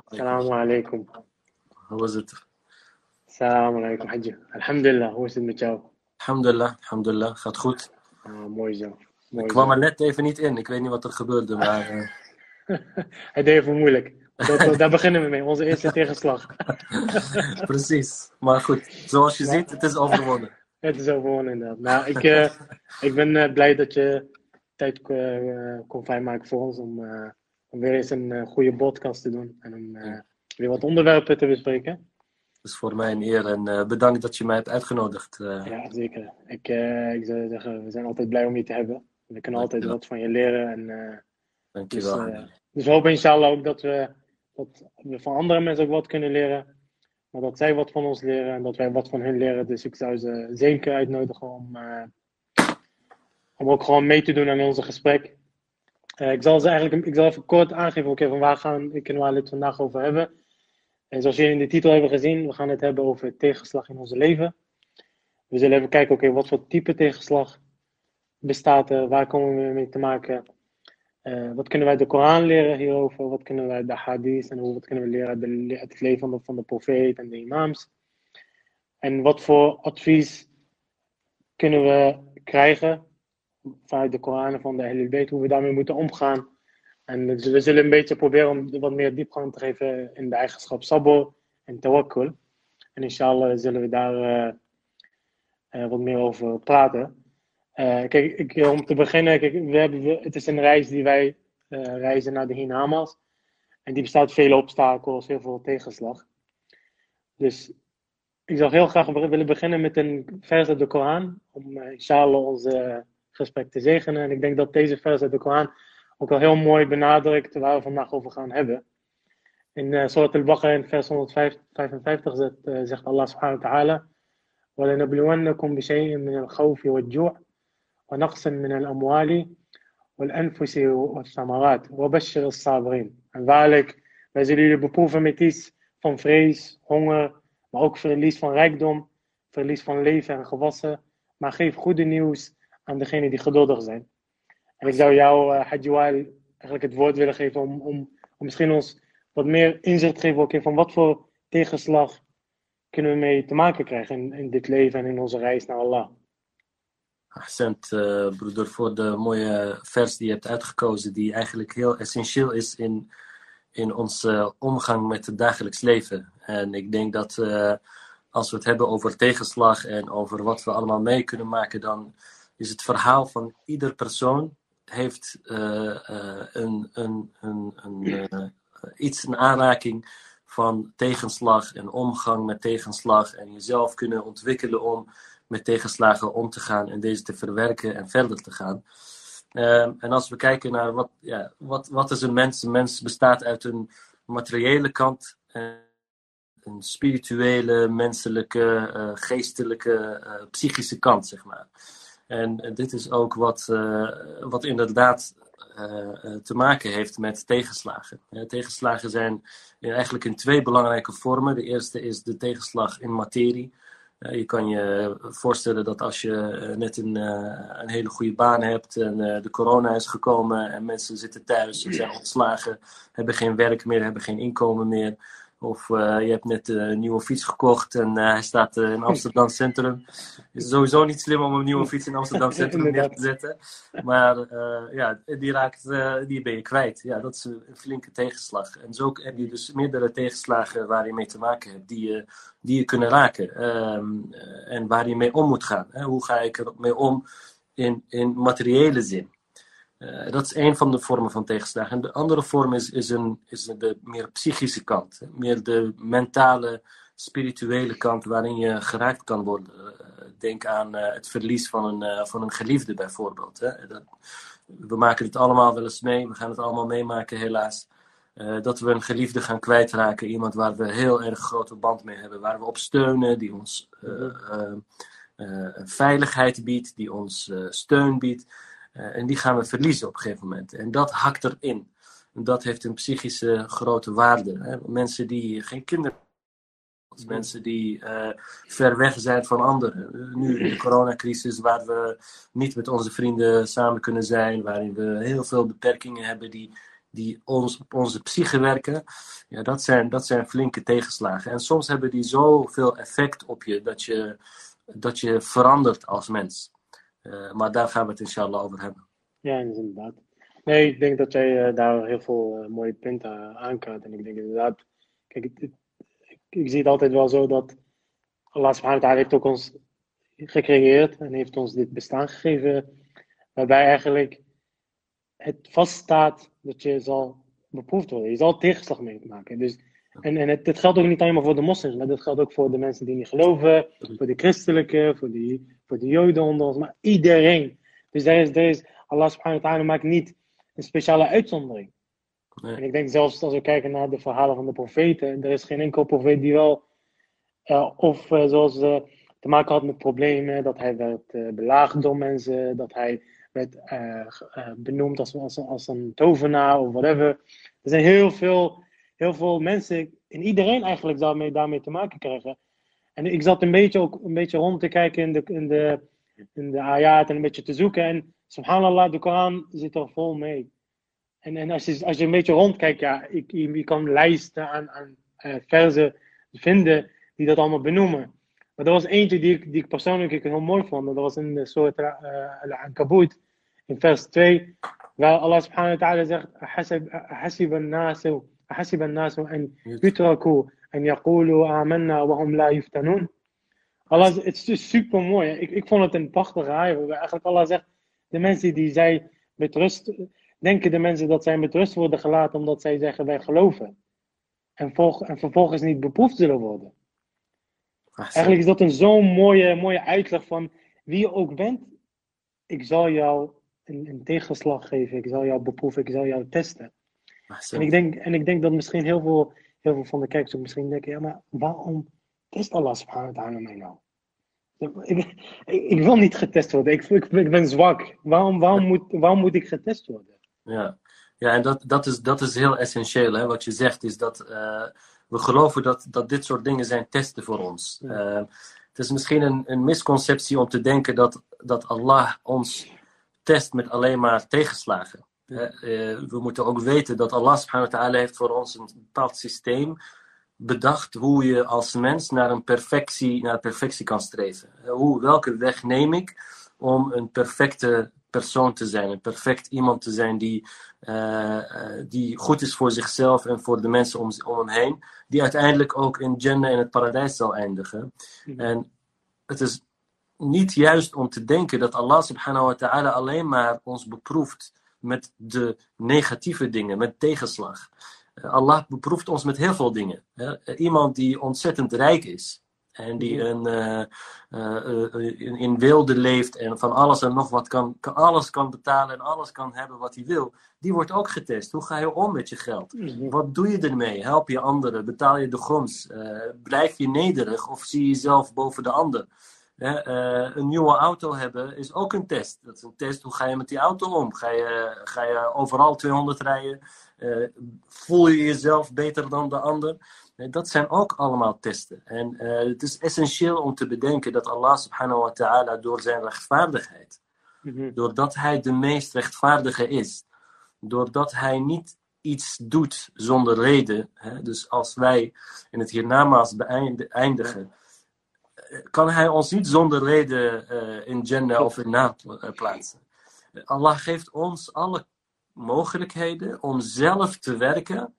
Assalamu alaikum. Hoe was het? Assalamu alaikum. Alhamdulillah, hoe is het met jou? Alhamdulillah, alhamdulillah. Gaat goed. Ah, mooi zo. Mooi Ik kwam zo. er net even niet in. Ik weet niet wat er gebeurde, maar eh, Hij deed even moeilijk. Dat, daar beginnen we mee, onze eerste tegenslag. precies. Maar goed, zoals je ziet, het is overwonnen. Het is overwonnen inderdaad. Nou, ik, eh, ik ben eh, blij dat je tijd eh, kon vrijmaken voor ons om, eh, om weer eens een eh, goede podcast te doen. En om eh, weer wat onderwerpen te bespreken. Het is voor mij een eer en eh, bedankt dat je mij hebt uitgenodigd. eh. Ja, zeker. Ik, ik zou zeggen, we zijn altijd blij om je te hebben. We kunnen altijd wat van je leren. En, Dus, Dankjewel. eh, dus we hopen inshallah ook dat we, dat we van andere mensen ook wat kunnen leren. Maar dat zij wat van ons leren en dat wij wat van hen leren. Dus ik zou ze zeker uitnodigen om, om ook gewoon mee te doen aan onze gesprek. Eh, ik zal ze eigenlijk ik zal even kort aangeven van waar gaan ik en we het vandaag over hebben. En zoals jullie in de titel hebben gezien, we gaan het hebben over tegenslag in ons leven. We zullen even kijken, oké, wat voor type tegenslag bestaat er? Waar komen we mee te maken? Eh, wat kunnen wij de Koran leren hierover? Wat kunnen wij de hadith en hoe, wat kunnen we leren uit het leven van de, van de profeet en de imams? En wat voor advies kunnen we krijgen vanuit de Koran van de Ahlul Bayt, hoe we daarmee moeten omgaan? En we zullen een beetje proberen om wat meer diepgang te geven in de eigenschap sabr en tawakkul. En inshallah zullen we daar eh, eh, wat meer over praten. Eh, kijk, ik, om te beginnen, we hebben, het is een reis die wij reizen naar de Hinamas. En die bestaat vele obstakels, heel veel tegenslag. Dus ik zou heel graag willen beginnen met een vers uit de Koran. Om inshallah ons eh, gesprek te zegenen. En ik denk dat deze vers uit de Koran ook al heel mooi benadrukt waar we vandaag over gaan hebben. In uh, Surat al-Baqarah in vers 155 zegt, eh, zegt Allah subhanahu wa ta'ala وَلَنَبْلُوَنَّكُمْ بِشَيْءٍ مِنَ الْخَوْفِ وَالْجُوعِ ونقص من الأموال والأنفس والثمرات وبشر الصابرين. En waarlijk, wij zullen jullie beproeven met iets van vrees, honger, maar ook verlies van rijkdom, verlies van leven en gewassen. Maar geef goede nieuws aan degenen die geduldig zijn. En ik zou jou, uh, eigenlijk het woord willen geven om, om, misschien ons wat meer inzicht te geven okay, van wat voor tegenslag kunnen we mee te maken krijgen in, in dit leven en in onze reis naar Allah. Accent, uh, broeder, voor de mooie vers die je hebt uitgekozen, die eigenlijk heel essentieel is in, in onze omgang met het dagelijks leven. En ik denk dat uh, als we het hebben over tegenslag en over wat we allemaal mee kunnen maken, dan is het verhaal van ieder persoon heeft uh, een, een, een, een iets, een aanraking van tegenslag en omgang met tegenslag en jezelf kunnen ontwikkelen om met tegenslagen om te gaan en deze te verwerken en verder te gaan. Uh, en als we kijken naar wat, ja, wat, wat is een mens? Een mens bestaat uit een materiële kant, een spirituele, menselijke, geestelijke, psychische kant, zeg maar. En dit is ook wat, uh, wat inderdaad te maken heeft met tegenslagen. tegenslagen zijn eigenlijk in twee belangrijke vormen. De eerste is de tegenslag in materie. Je kan je voorstellen dat als je net een, een, hele goede baan hebt en de corona is gekomen en mensen zitten thuis, ze zijn ontslagen, hebben geen werk meer, hebben geen inkomen meer. Of je hebt net een nieuwe fiets gekocht en hij staat in Amsterdam Centrum. Het is sowieso niet slim om een nieuwe fiets in Amsterdam Centrum neer te zetten. Maar ja, die, raakt, die ben je kwijt. Ja, dat is een flinke tegenslag. En zo heb je dus meerdere tegenslagen waar je mee te maken hebt, die je, die je kunnen raken. Um, en waar je mee om moet gaan. Hè? Hoe ga ik er mee om in, in materiële zin? Uh, dat is een van de vormen van tegenslagen. En de andere vorm is, is, een, is de meer psychische kant. Meer de mentale, spirituele kant waarin je geraakt kan worden. Uh, denk aan uh, het verlies van een, van een geliefde bijvoorbeeld. Hè? We maken het allemaal wel eens mee. We gaan het allemaal meemaken helaas. dat we een geliefde gaan kwijtraken. Iemand waar we heel erg grote band mee hebben. Waar we op steunen. Die ons veiligheid biedt. Die ons steun biedt. Uh, en die gaan we verliezen op een gegeven moment. En dat hakt erin. En dat heeft een psychische grote waarde. Hè? Mensen die geen kinderen hebben. Mensen die uh, ver weg zijn van anderen. Nu in de coronacrisis, waar we niet met onze vrienden samen kunnen zijn. Waarin we heel veel beperkingen hebben die, die ons, op onze psyche werken, ja, dat, zijn, dat zijn flinke tegenslagen. En soms hebben die zoveel effect op je dat je, dat je verandert als mens. Uh, maar daar gaan we het inshallah over hebben. Ja, inderdaad. Nee, ik denk dat jij uh, daar heel veel uh, mooie punten aankaart. En ik denk inderdaad, kijk, ik, zie het altijd wel zo dat Allah subhanahu wa ta'ala heeft ook ons gecreëerd en heeft ons dit bestaan gegeven, waarbij eigenlijk het vaststaat dat je zal beproefd worden. Je zal tegenslag meemaken. Dus, en en het, het, geldt ook niet alleen maar voor de moslims, maar dat geldt ook voor de mensen die niet geloven, voor de christelijke, voor de, voor de joden onder ons, maar iedereen. Dus daar is, daar is Allah subhanahu wa ta'ala maakt niet een speciale uitzondering. Nee. En ik denk zelfs als we kijken naar de verhalen van de profeten, er is geen enkel profeet die wel, uh, of uh, zoals uh, te maken had met problemen, dat hij werd belaagd door mensen, dat hij werd benoemd als, als, als een tovenaar of whatever. Er zijn heel veel, heel veel mensen en iedereen eigenlijk daarmee, daarmee te maken krijgen. En ik zat een beetje, ook, een beetje rond te kijken in de, in, de, in de ayat en een beetje te zoeken. En subhanallah, de Koran zit er vol mee. En, en als, je, als je een beetje rondkijkt, ja, ik, je, kan lijsten aan, aan eh, verzen vinden die dat allemaal benoemen. Maar er was eentje die ik, die ik persoonlijk heel mooi vond. Dat was in de soort uh, Al-Ankabut, in vers 2, waar Allah subhanahu wa ta'ala zegt: Hasib al-nasu حسب الناس أن يتركوا أن يقولوا آمنا وهم لا يفتنون. Allah, het is dus super mooi. Ik, ik vond het een prachtige aai. Eigenlijk Allah zegt, de mensen die zij met rust, denken de mensen dat zij met rust worden gelaten omdat zij zeggen wij geloven. En, volg, en vervolgens niet beproefd zullen worden. Eigenlijk is dat een zo'n mooie, mooie uitleg van wie je ook bent. Ik zal jou een, een tegenslag geven. Ik zal jou beproeven. Ik zal jou testen. En ik, denk, en ik denk dat misschien heel veel, heel veel van de kijkers ook misschien denken: ja, maar waarom test Allah subhanahu wa ta'ala mij nou? Ik, ik, wil niet getest worden. Ik, ik, ik ben zwak. Waarom, waarom, moet, waarom moet ik getest worden? Ja, ja en dat, dat, is, dat is heel essentieel. Hè? Wat je zegt is dat uh, we geloven dat, dat dit soort dingen zijn testen voor ons. Ja. Uh, het is misschien een, een misconceptie om te denken dat, dat Allah ons test met alleen maar tegenslagen. Uh, we moeten ook weten dat Allah subhanahu wa ta'ala heeft voor ons een bepaald systeem bedacht hoe je als mens naar een perfectie, naar perfectie kan streven. Hoe, welke weg neem ik om een perfecte persoon te zijn, een perfect iemand te zijn die, uh, uh, die goed is voor zichzelf en voor de mensen om, om hem heen, die uiteindelijk ook in Jannah in het paradijs zal eindigen. Mm. En het is niet juist om te denken dat Allah subhanahu wa ta'ala alleen maar ons beproeft met de negatieve dingen, met tegenslag. Allah beproeft ons met heel veel dingen. Iemand die ontzettend rijk is. En die een, uh, in, in wilde leeft en van alles en nog wat kan, kan, alles kan betalen en alles kan hebben wat hij wil. Die wordt ook getest. Hoe ga je om met je geld? Wat doe je ermee? Help je anderen? Betaal je de grond? blijf je nederig of zie je jezelf boven de ander? Een nieuwe auto hebben is ook een test. Dat is een test. Hoe ga je met die auto om? Ga je, ga je overal 200 rijden? Uh, voel je jezelf beter dan de ander? Dat zijn ook allemaal testen. En uh, het is essentieel om te bedenken dat Allah subhanahu wa ta'ala door zijn rechtvaardigheid, mm -hmm. doordat hij de meest rechtvaardige is, doordat hij niet iets doet zonder reden, hè, dus als wij in het hiernamaals beëindigen, kan hij ons niet zonder reden in Jannah of in Na plaatsen. Allah geeft ons alle mogelijkheden om zelf te werken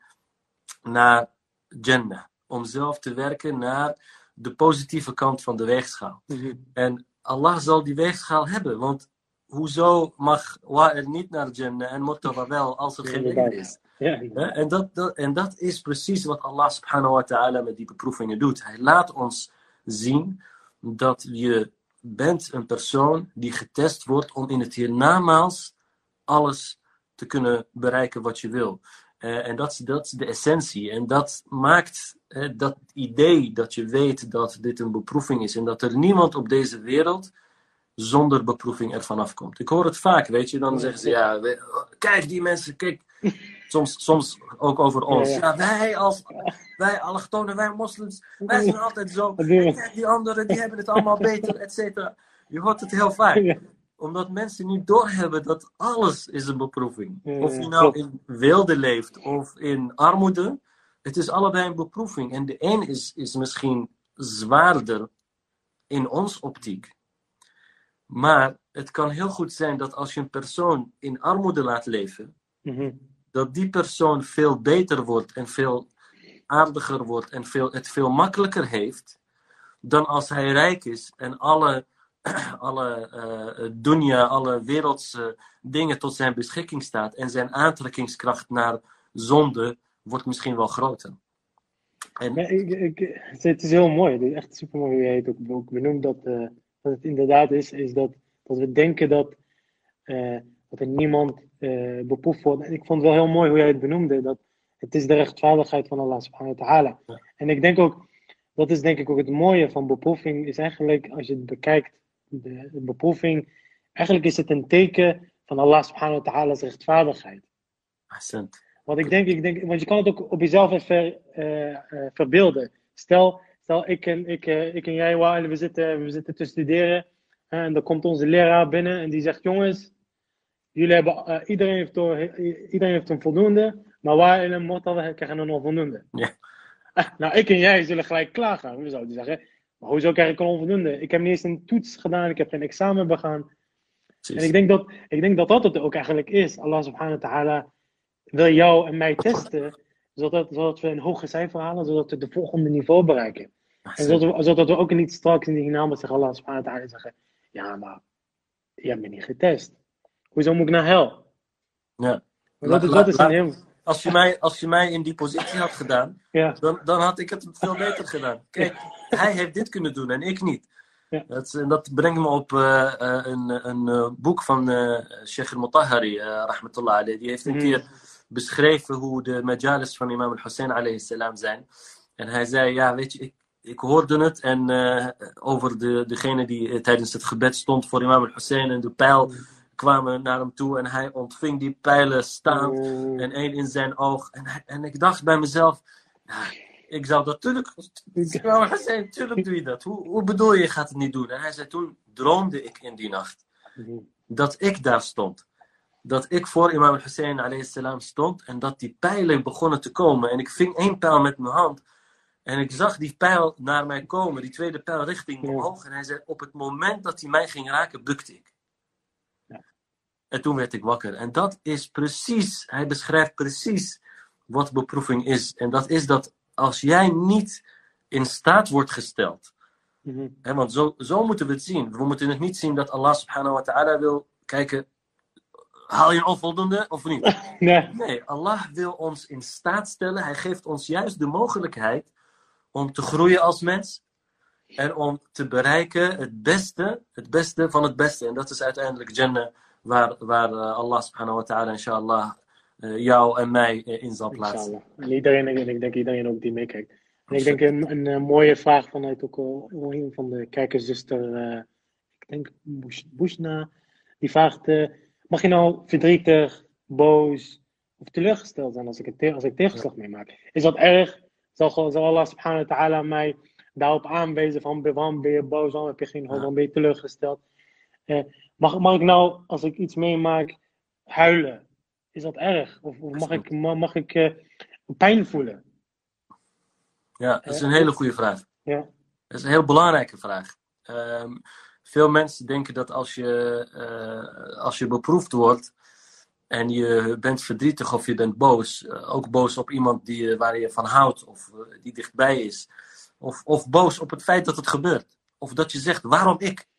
naar Jannah. Om zelf te werken naar de positieve kant van de weegschaal. Mm -hmm. En Allah zal die weegschaal hebben, want hoezo mag er niet naar Jannah en Murtaba wel als er geen licht is? Ja. Ja, en, dat, dat, en dat is precies wat Allah subhanahu wa ta'ala met die beproevingen doet. Hij laat ons zien dat je bent een persoon die getest wordt om in het hiernamaals alles te kunnen bereiken wat je wil. Uh, en dat is, dat is de essentie. En dat maakt dat idee dat je weet dat dit een beproeving is en dat er niemand op deze wereld zonder beproeving ervan afkomt. Ik hoor het vaak, weet je, dan zeggen ze ja, kijk die mensen, kijk, soms, soms ook over ons. Ja, ja wij als, wij allochtonen, wij moslims, wij zijn altijd zo. Die anderen, die hebben het allemaal beter, et cetera. Je hoort het heel vaak Omdat mensen niet doorhebben dat alles is een beproeving. Of je nou in weelde leeft of in armoede. Het is allebei een beproeving. En de een is, is misschien zwaarder in ons optiek. Maar het kan heel goed zijn dat als je een persoon in armoede laat leven, Mhm. Dat die persoon veel beter wordt en veel aardiger wordt en veel, het veel makkelijker heeft dan als hij rijk is en alle, alle eh dunya, alle wereldse dingen tot zijn beschikking staat en zijn aantrekkingskracht naar zonde wordt misschien wel groter. En, ik, ik, het is heel mooi. Het is echt super mooi hoe het ook, ook benoemt. Dat, eh, dat het inderdaad is, is dat, dat we denken dat, eh, dat er niemand eh beproefd wordt. En ik vond het wel heel mooi hoe jij het benoemde. Dat het is de rechtvaardigheid van Allah subhanahu wa ta'ala. Ja. En ik denk ook, dat is denk ik ook het mooie van beproeving. Is eigenlijk, als je het bekijkt, de, de beproeving. Eigenlijk is het een teken van Allah subhanahu wa ta'ala's rechtvaardigheid. Want ik denk, ik denk, want je kan het ook op jezelf even eh, eh, verbeelden. Stel, stel ik, en, ik, ik en jij, we zitten, we zitten te studeren. en dan komt onze leraar binnen en die zegt: Jongens, jullie hebben, eh, iedereen, heeft iedereen heeft een voldoende. Maar Wael en Mortal krijgen er nog voldoende. Ja. Eh, nou, ik en jij zullen gelijk klagen. We zouden zeggen: maar Hoezo krijg ik een onvoldoende? Ik heb niet eens een toets gedaan, ik heb geen examen begaan. Precies. En ik denk dat, ik denk dat dat het ook eigenlijk is. Allah subhanahu wa ta'ala wil jou en mij testen, zodat, zodat we een hoger cijfer halen, zodat we de volgende niveau bereiken. En zodat we, zodat we ook niet straks in die naam zeggen, Allah subhanahu wa ta'ala zeggen, ja, maar je hebt me niet getest. Hoezo moet ik naar hel? Ja. Dat, is- La- dat is la- een heel... Als je, mij, als je mij in die positie had gedaan, Ja, dan, dan had ik het veel beter gedaan. Kijk, hij heeft dit kunnen doen en ik niet. Ja. Dat, is- dat brengt me op eh, eh, een, een eh, boek van Sheikh al-Mutahari, rahmatullah alayh. Die heeft een Mhm. keer beschreven hoe de majalis van imam al-Hussein alayhi salam zijn. En hij zei, ja, weet je, ik, ik hoorde het en over de, degene die tijdens het gebed stond voor imam al-Hussein en de pijl kwamen naar hem toe en hij ontving die pijlen staand Mm, en één in zijn oog. En, hij- en ik dacht bij mezelf, ja, ik zou dat natuurlijk, nou, zei, tuurlijk doe je dat. Hoe, hoe bedoel je, je gaat het niet doen? En hij zei, toen droomde ik in die nacht dat ik daar stond. Dat ik voor imam Hussein alayhi salam stond en dat die pijlen begonnen te komen. En ik ving één pijl met mijn hand. En ik zag die pijl naar mij komen, die tweede pijl richting Ja. omhoog. En hij zei, op het moment dat hij mij ging raken, bukte ik. En toen werd ik wakker. En dat is precies, hij beschrijft precies wat beproeving is. En dat is dat als jij niet in staat wordt gesteld. Mhm. Hè, want zo, zo moeten we het zien. We moeten het niet zien dat Allah subhanahu wa ta'ala wil kijken. Haal je een onvoldoende of niet? Nee, Nee, Allah wil ons in staat stellen. Hij geeft ons juist de mogelijkheid om te groeien als mens. En om te bereiken het beste, het beste van het beste. En dat is uiteindelijk Jannah, waar, waar eh, Allah subhanahu wa ta'ala, inshallah, eh, jou en mij eh, in zal plaatsen. inshallah. En iedereen, en ik denk iedereen ook die meekijkt. En ik denk een, een, mooie vraag vanuit ook een van de kijkerszuster, eh ik denk Bush, Bushna, die vraagt, mag je nou verdrietig, boos of teleurgesteld zijn als ik, het als ik tegenslag meemaak? Is dat erg? Zal, zal Allah subhanahu wa ta'ala mij daarop aanwijzen van waarom ben je boos, waarom heb je geen hoop, waarom ben je teleurgesteld? Mag, mag ik nou, als ik iets meemaak, huilen? Is dat erg? Of, of mag ik, ma- mag ik eh, pijn voelen? Ja, dat is een hele goede vraag. Ja. Dat is een heel belangrijke vraag. Ehm, veel mensen denken dat als je, eh, als je beproefd wordt en je bent verdrietig of je bent boos, eh, ook boos op iemand die, waar je van houdt of die dichtbij is, of, of boos op het feit dat het gebeurt. Of dat je zegt, waarom ik?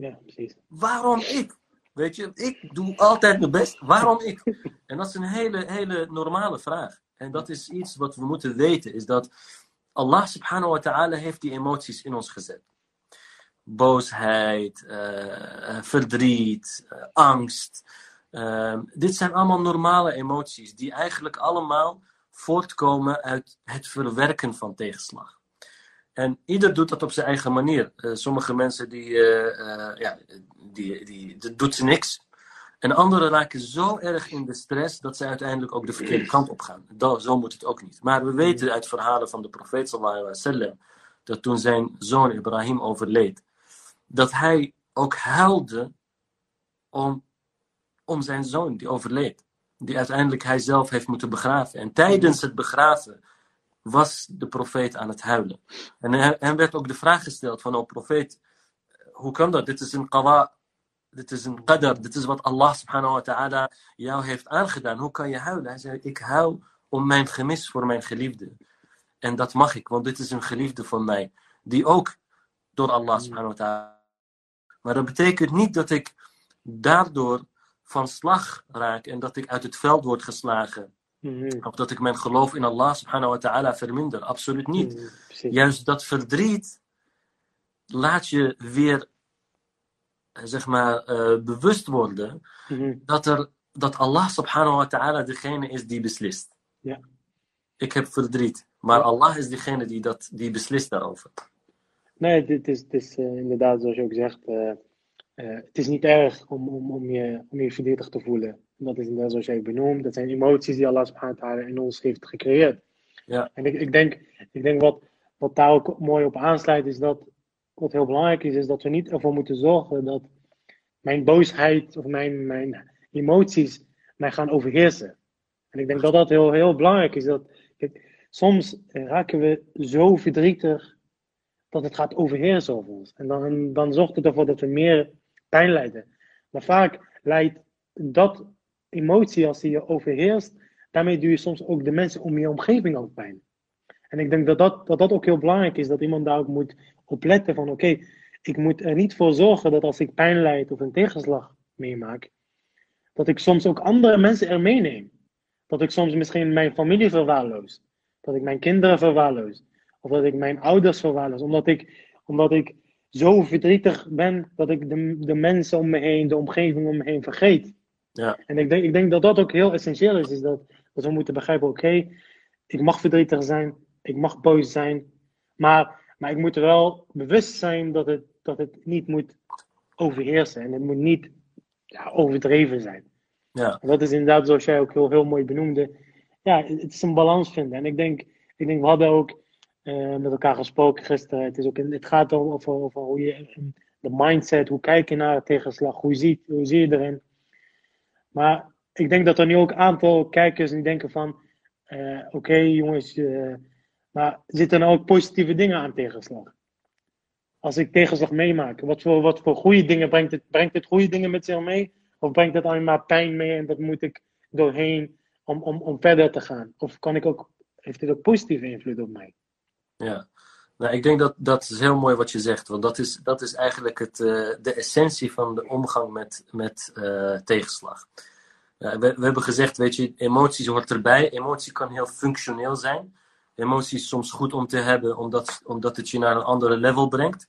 Ja, precies. Waarom ik? Weet je, ik doe altijd mijn best. Waarom ik? En dat is een hele, hele normale vraag. En dat is iets wat we moeten weten, is dat Allah subhanahu wa ta'ala heeft die emoties in ons gezet. Boosheid, eh, verdriet, eh, angst. Ehm, dit zijn allemaal normale emoties die eigenlijk allemaal voortkomen uit het verwerken van tegenslag. En ieder doet dat op zijn eigen manier. Eh, sommige mensen die, eh, eh, ja, die, die, dat doet ze niks. En anderen raken zo erg in de stress dat ze uiteindelijk ook de verkeerde kant op gaan. Dat, zo moet het ook niet. Maar we weten uit verhalen van de profeet sallallahu alaihi dat toen zijn zoon Ibrahim overleed, dat hij ook huilde om, om zijn zoon die overleed. Die uiteindelijk hij zelf heeft moeten begraven. En tijdens het begraven was de profeet aan het huilen. En hem werd ook de vraag gesteld van, oh profeet, hoe kan dat? Dit is een qada, dit is een qadar, dit is wat Allah subhanahu wa ta'ala jou heeft aangedaan. Hoe kan je huilen? Hij zei, ik huil om mijn gemis voor mijn geliefde. En dat mag ik, want dit is een geliefde van mij, die ook door Allah subhanahu wa ta'ala. Maar dat betekent niet dat ik daardoor van slag raak en dat ik uit het veld word geslagen. Mhm. Of dat ik mijn geloof in Allah subhanahu wa ta'ala verminder. Absoluut niet. Mhm. Juist dat verdriet laat je weer, eh, zeg maar, eh, bewust worden Mhm. dat, er, dat Allah subhanahu wa ta'ala degene is die beslist. Ja. Ik heb verdriet, maar Ja. Allah is degene die, dat, die beslist daarover. Nee, dit is, het is eh, inderdaad, zoals je ook zegt, het is niet erg om, om, om, je, om je verdrietig te voelen. Dat is inderdaad zoals jij benoemt. Dat zijn emoties die Allah subhanahu wa ta'ala in ons heeft gecreëerd. Ja. En ik, ik denk, ik denk wat, wat daar ook mooi op aansluit, is dat wat heel belangrijk is, is dat we niet ervoor moeten zorgen dat mijn boosheid of mijn, mijn emoties mij gaan overheersen. En ik denk dat dat heel, heel belangrijk is. Dat, kijk, soms raken we zo verdrietig dat het gaat overheersen over ons. En dan, dan zorgt het ervoor dat we meer pijn lijden. Maar vaak leidt dat emotie, als die je overheerst, daarmee doe je soms ook de mensen om je omgeving ook pijn. En ik denk dat dat, dat dat ook heel belangrijk is, dat iemand daar ook moet op letten van oké, ik moet er niet voor zorgen dat als ik pijn lijd of een tegenslag meemaak, dat ik soms ook andere mensen er meeneem. Dat ik soms misschien mijn familie verwaarloos. Dat ik mijn kinderen verwaarloos. Of dat ik mijn ouders verwaarloos. Omdat ik, omdat ik zo verdrietig ben dat ik de, de mensen om me heen, de omgeving om me heen vergeet. Ja. En ik denk, ik denk dat dat ook heel essentieel is. is dat, dat we moeten begrijpen, oké, ik mag verdrietig zijn. Ik mag boos zijn. Maar, maar ik moet er wel bewust zijn dat het, dat het niet moet overheersen. En het moet niet ja, overdreven zijn. Ja. Dat is inderdaad, zoals jij ook heel, heel mooi benoemde. Ja, het is een balans vinden. En ik denk, ik denk we hadden ook eh, met elkaar gesproken gisteren. Het, is ook, het gaat om over, over hoe je de mindset, hoe kijk je naar tegenslag, hoe zie, hoe zie je erin. Maar ik denk dat er nu ook een aantal kijkers die denken van, eh, oké jongens, eh, maar zitten er ook positieve dingen aan tegenslag? Als ik tegenslag meemaak, wat voor, wat voor goede dingen brengt het? Brengt het goede dingen met zich mee? Of brengt het alleen maar pijn mee en dat moet ik doorheen om, om, om verder te gaan? Of kan ik ook, heeft dit ook positieve invloed op mij? Ja, nou, ik denk dat dat is heel mooi wat je zegt, want dat is, dat is eigenlijk het, eh, de essentie van de omgang met, met eh, tegenslag. We, hebben gezegd, weet je, emoties hoort erbij. Emotie kan heel functioneel zijn. Emotie is soms goed om te hebben, omdat, omdat het je naar een andere level brengt.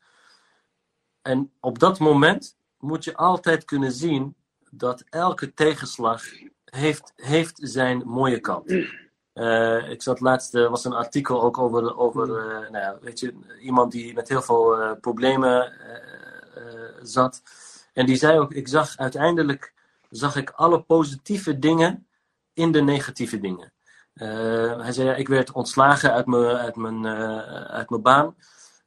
En op dat moment moet je altijd kunnen zien dat elke tegenslag heeft, heeft zijn mooie kant. Eh, ik zat laatst, er was een artikel ook over, over eh, nou ja, weet je, iemand die met heel veel eh, problemen zat. En die zei ook, ik zag uiteindelijk, zag ik alle positieve dingen in de negatieve dingen. Hij zei, ja, ik werd ontslagen uit mijn, uit mijn, uit mijn baan.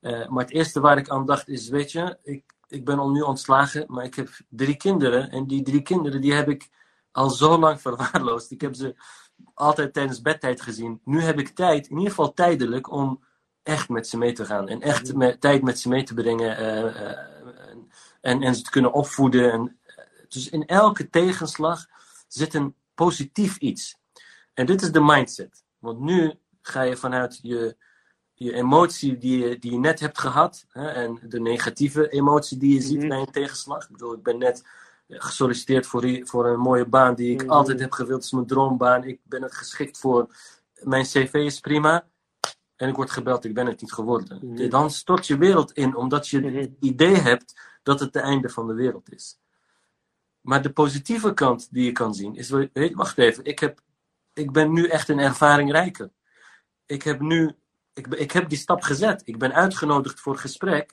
Maar het eerste waar ik aan dacht is, weet je, ik, ik ben al nu ontslagen, maar ik heb drie kinderen. En die drie kinderen, die heb ik al zo lang verwaarloosd. Ik heb ze altijd tijdens bedtijd gezien. Nu heb ik tijd, in ieder geval tijdelijk, om echt met ze mee te gaan. En echt met, tijd met ze mee te brengen. eh, eh, en, en ze te kunnen opvoeden. En, eh, dus in elke tegenslag zit een positief iets. En dit is de mindset. Want nu ga je vanuit je, je emotie die je, die je net hebt gehad. Hè, en de negatieve emotie die je ziet Mhm. bij een tegenslag. Ik bedoel, ik ben net gesolliciteerd voor, voor een mooie baan die ik Mhm. altijd heb gewild. Het is mijn droombaan. Ik ben het geschikt voor. Mijn cv is prima. En ik word gebeld, ik ben het niet geworden. Mhm. Dan stort je wereld in, omdat je Mhm. het idee hebt dat het de einde van de wereld is. Maar de positieve kant die je kan zien is, wacht even, ik, heb, ik ben nu echt een ervaring rijker. Ik heb nu, ik, ik heb die stap gezet. Ik ben uitgenodigd voor gesprek.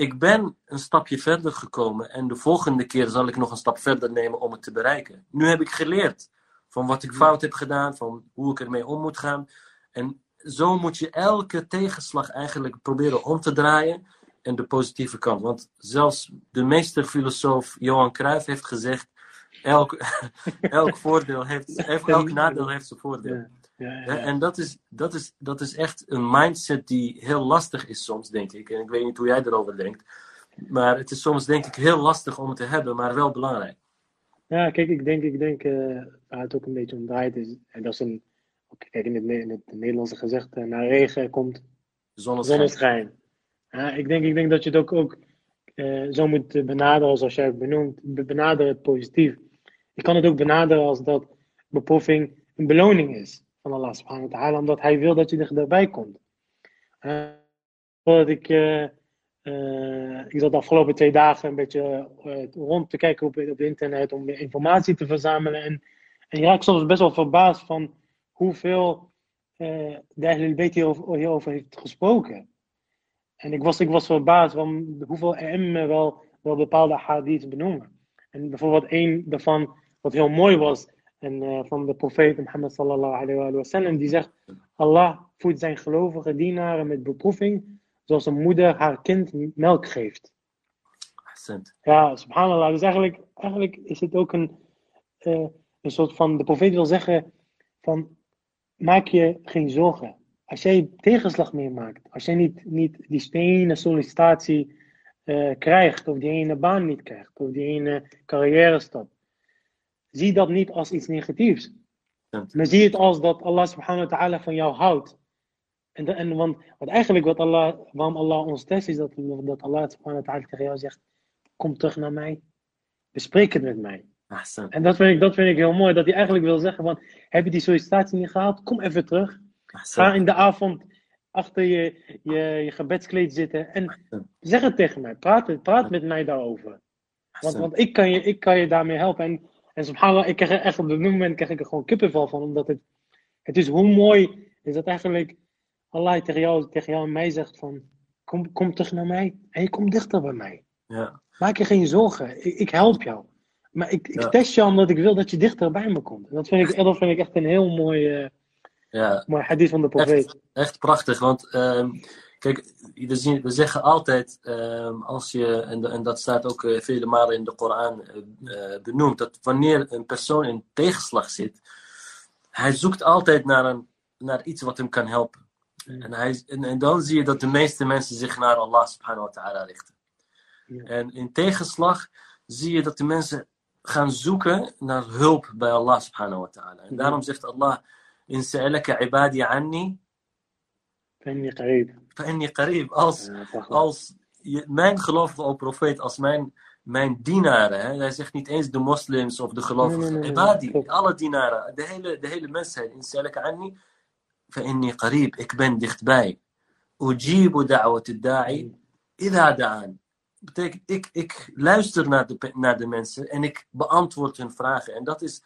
Ik ben een stapje verder gekomen en de volgende keer zal ik nog een stap verder nemen om het te bereiken. Nu heb ik geleerd van wat ik fout heb gedaan, van hoe ik ermee om moet gaan. En zo moet je elke tegenslag eigenlijk proberen om te draaien en de positieve kant. Want zelfs de meesterfilosoof Johan Cruijff heeft gezegd: elk, elk voordeel heeft, elk nadeel heeft zijn voordeel. Ja. En dat is, dat, is, dat is echt een mindset die heel lastig is soms, denk ik. En ik weet niet hoe jij erover denkt. Maar het is soms, denk ik, heel lastig om het te hebben, maar wel belangrijk. Ja, kijk, ik denk, ik denk eh, waar het ook een beetje om draait is, en dat is een, kijk, in het, in het Nederlandse gezegd, eh, na regen komt Zonneschijn. zonneschijn. Ja, ik, denk, ik denk dat je het ook, ook eh, zo moet benaderen zoals jij het benoemt. Be- Benader het positief. Je kan het ook benaderen als dat beproeving een beloning is van Allah subhanahu wa ta'ala, omdat hij wil dat je er dichtbij komt. Eh, voordat ik, eh, eh, ik zat de afgelopen twee dagen een beetje eh, rond te kijken op, op internet om informatie te verzamelen. En, en je raakt soms best wel verbaasd van hoeveel de Ahlul Bayt hierover, hierover heeft gesproken. En ik was, ik was verbaasd van hoeveel AM wel, wel bepaalde hadiths benoemen. En bijvoorbeeld één daarvan, wat heel mooi was, en, eh, van de profeet Mohammed sallallahu alayhi wa sallam, die zegt, Allah voedt zijn gelovige dienaren met beproeving, zoals een moeder haar kind melk geeft. Ja, subhanallah. Dus eigenlijk, eigenlijk is het ook een, eh, een soort van, de profeet wil zeggen van, maak je geen zorgen. Als jij tegenslag meemaakt, als jij niet, niet die ene sollicitatie eh, krijgt, of die ene baan niet krijgt, of die ene carrière stap, zie dat niet als iets negatiefs. Maar zie het als dat Allah subhanahu wa ta'ala van jou houdt. En, de- en want, want eigenlijk wat Allah, waarom Allah ons test is dat, dat Allah subhanahu wa ta'ala tegen jou zegt, kom terug naar mij, bespreek het met mij. En dat vind, ik, dat vind ik heel mooi, dat hij eigenlijk wil zeggen van, heb je die sollicitatie niet gehaald, kom even terug. Ga in de avond achter je, je, je gebedskleed zitten en zeg het tegen mij, praat, praat met mij daarover. Want, want ik, kan je, ik kan je daarmee helpen. En, en subhanallah, ik krijg er echt op dit moment krijg ik er gewoon kippenvel van. Omdat het, het is hoe mooi is dat eigenlijk Allah tegen jou, tegen jou en mij zegt van... Kom, kom terug naar mij en je komt dichter bij mij. Ja. Maak je geen zorgen, ik, ik help jou. Maar ik, ik Ja. test jou omdat ik wil dat je dichter bij me komt. En dat vind ik, dat vind ik echt een heel mooi, eh, ja, mooi hadith van de profeet. echt prachtig. Want ehm, kijk, we, zien, we zeggen altijd, ehm, als je, en, en dat staat ook eh, vele malen in de Koran eh, eh, benoemd, dat wanneer een persoon in tegenslag zit, hij zoekt altijd naar, een, naar iets wat hem kan helpen. En, hij, en, en dan zie je dat de meeste mensen zich naar Allah subhanahu wa ta'ala richten. Ja. En in tegenslag zie je dat de mensen gaan zoeken naar hulp bij Allah subhanahu wa ta'ala. En Ja. daarom zegt Allah, in sa'alaka ibadi anni, Ben je? فإني قريب als, Ja, prachtig. als je, mijn gelovige o profeet, als mijn, mijn dienaren, hè, hij zegt niet eens de moslims of de gelovigen, Nee, nee, nee, nee, ibadi, klopt. alle dienaren, de hele, de hele mensheid, in salaka anni, فإني قريب, ik ben dichtbij. أجيب دعوة الداعي إذا دعان. Betekent, ik, ik luister naar de, pe- naar de mensen en ik beantwoord hun vragen. En dat is,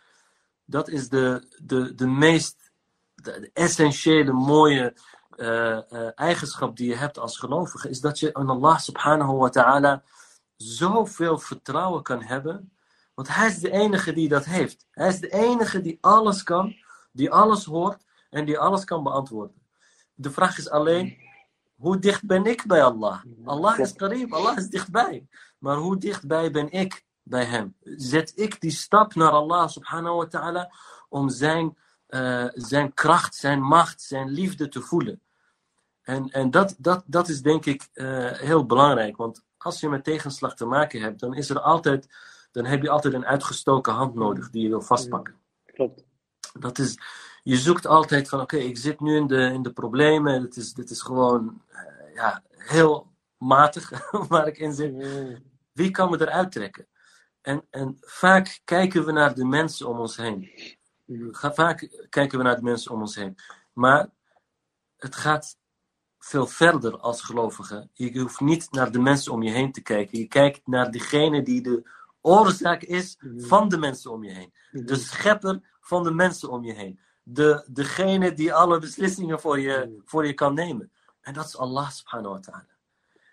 dat is de, de, de meest de, de essentiële, mooie eh, eh, eigenschap die je hebt als gelovige. Is dat je aan Allah subhanahu wa ta'ala zoveel vertrouwen kan hebben. Want hij is de enige die dat heeft. Hij is de enige die alles kan, die alles hoort en die alles kan beantwoorden. De vraag is alleen, hoe dicht ben ik bij Allah? Allah is qarib, Allah is dichtbij. Maar hoe dichtbij ben ik bij hem? Zet ik die stap naar Allah subhanahu wa ta'ala om zijn, eh, zijn kracht, zijn macht, zijn liefde te voelen? En, en dat, dat, dat is denk ik eh, heel belangrijk. Want als je met tegenslag te maken hebt, dan is er altijd, dan heb je altijd een uitgestoken hand nodig die je wil vastpakken. Klopt. Dat is, je zoekt altijd van, oké, ik zit nu in de, in de problemen. Dit is, dit is gewoon eh, ja, heel matig waar ik in zit. Wie kan me eruit trekken? En, en vaak kijken we naar de mensen om ons heen. Vaak kijken we naar de mensen om ons heen. Maar het gaat veel verder als gelovige. Je hoeft niet naar de mensen om je heen te kijken. Je kijkt naar degene die de oorzaak is van de mensen om je heen. De schepper van de mensen om je heen. De, degene die alle beslissingen voor je, voor je kan nemen. En dat is Allah subhanahu wa ta'ala.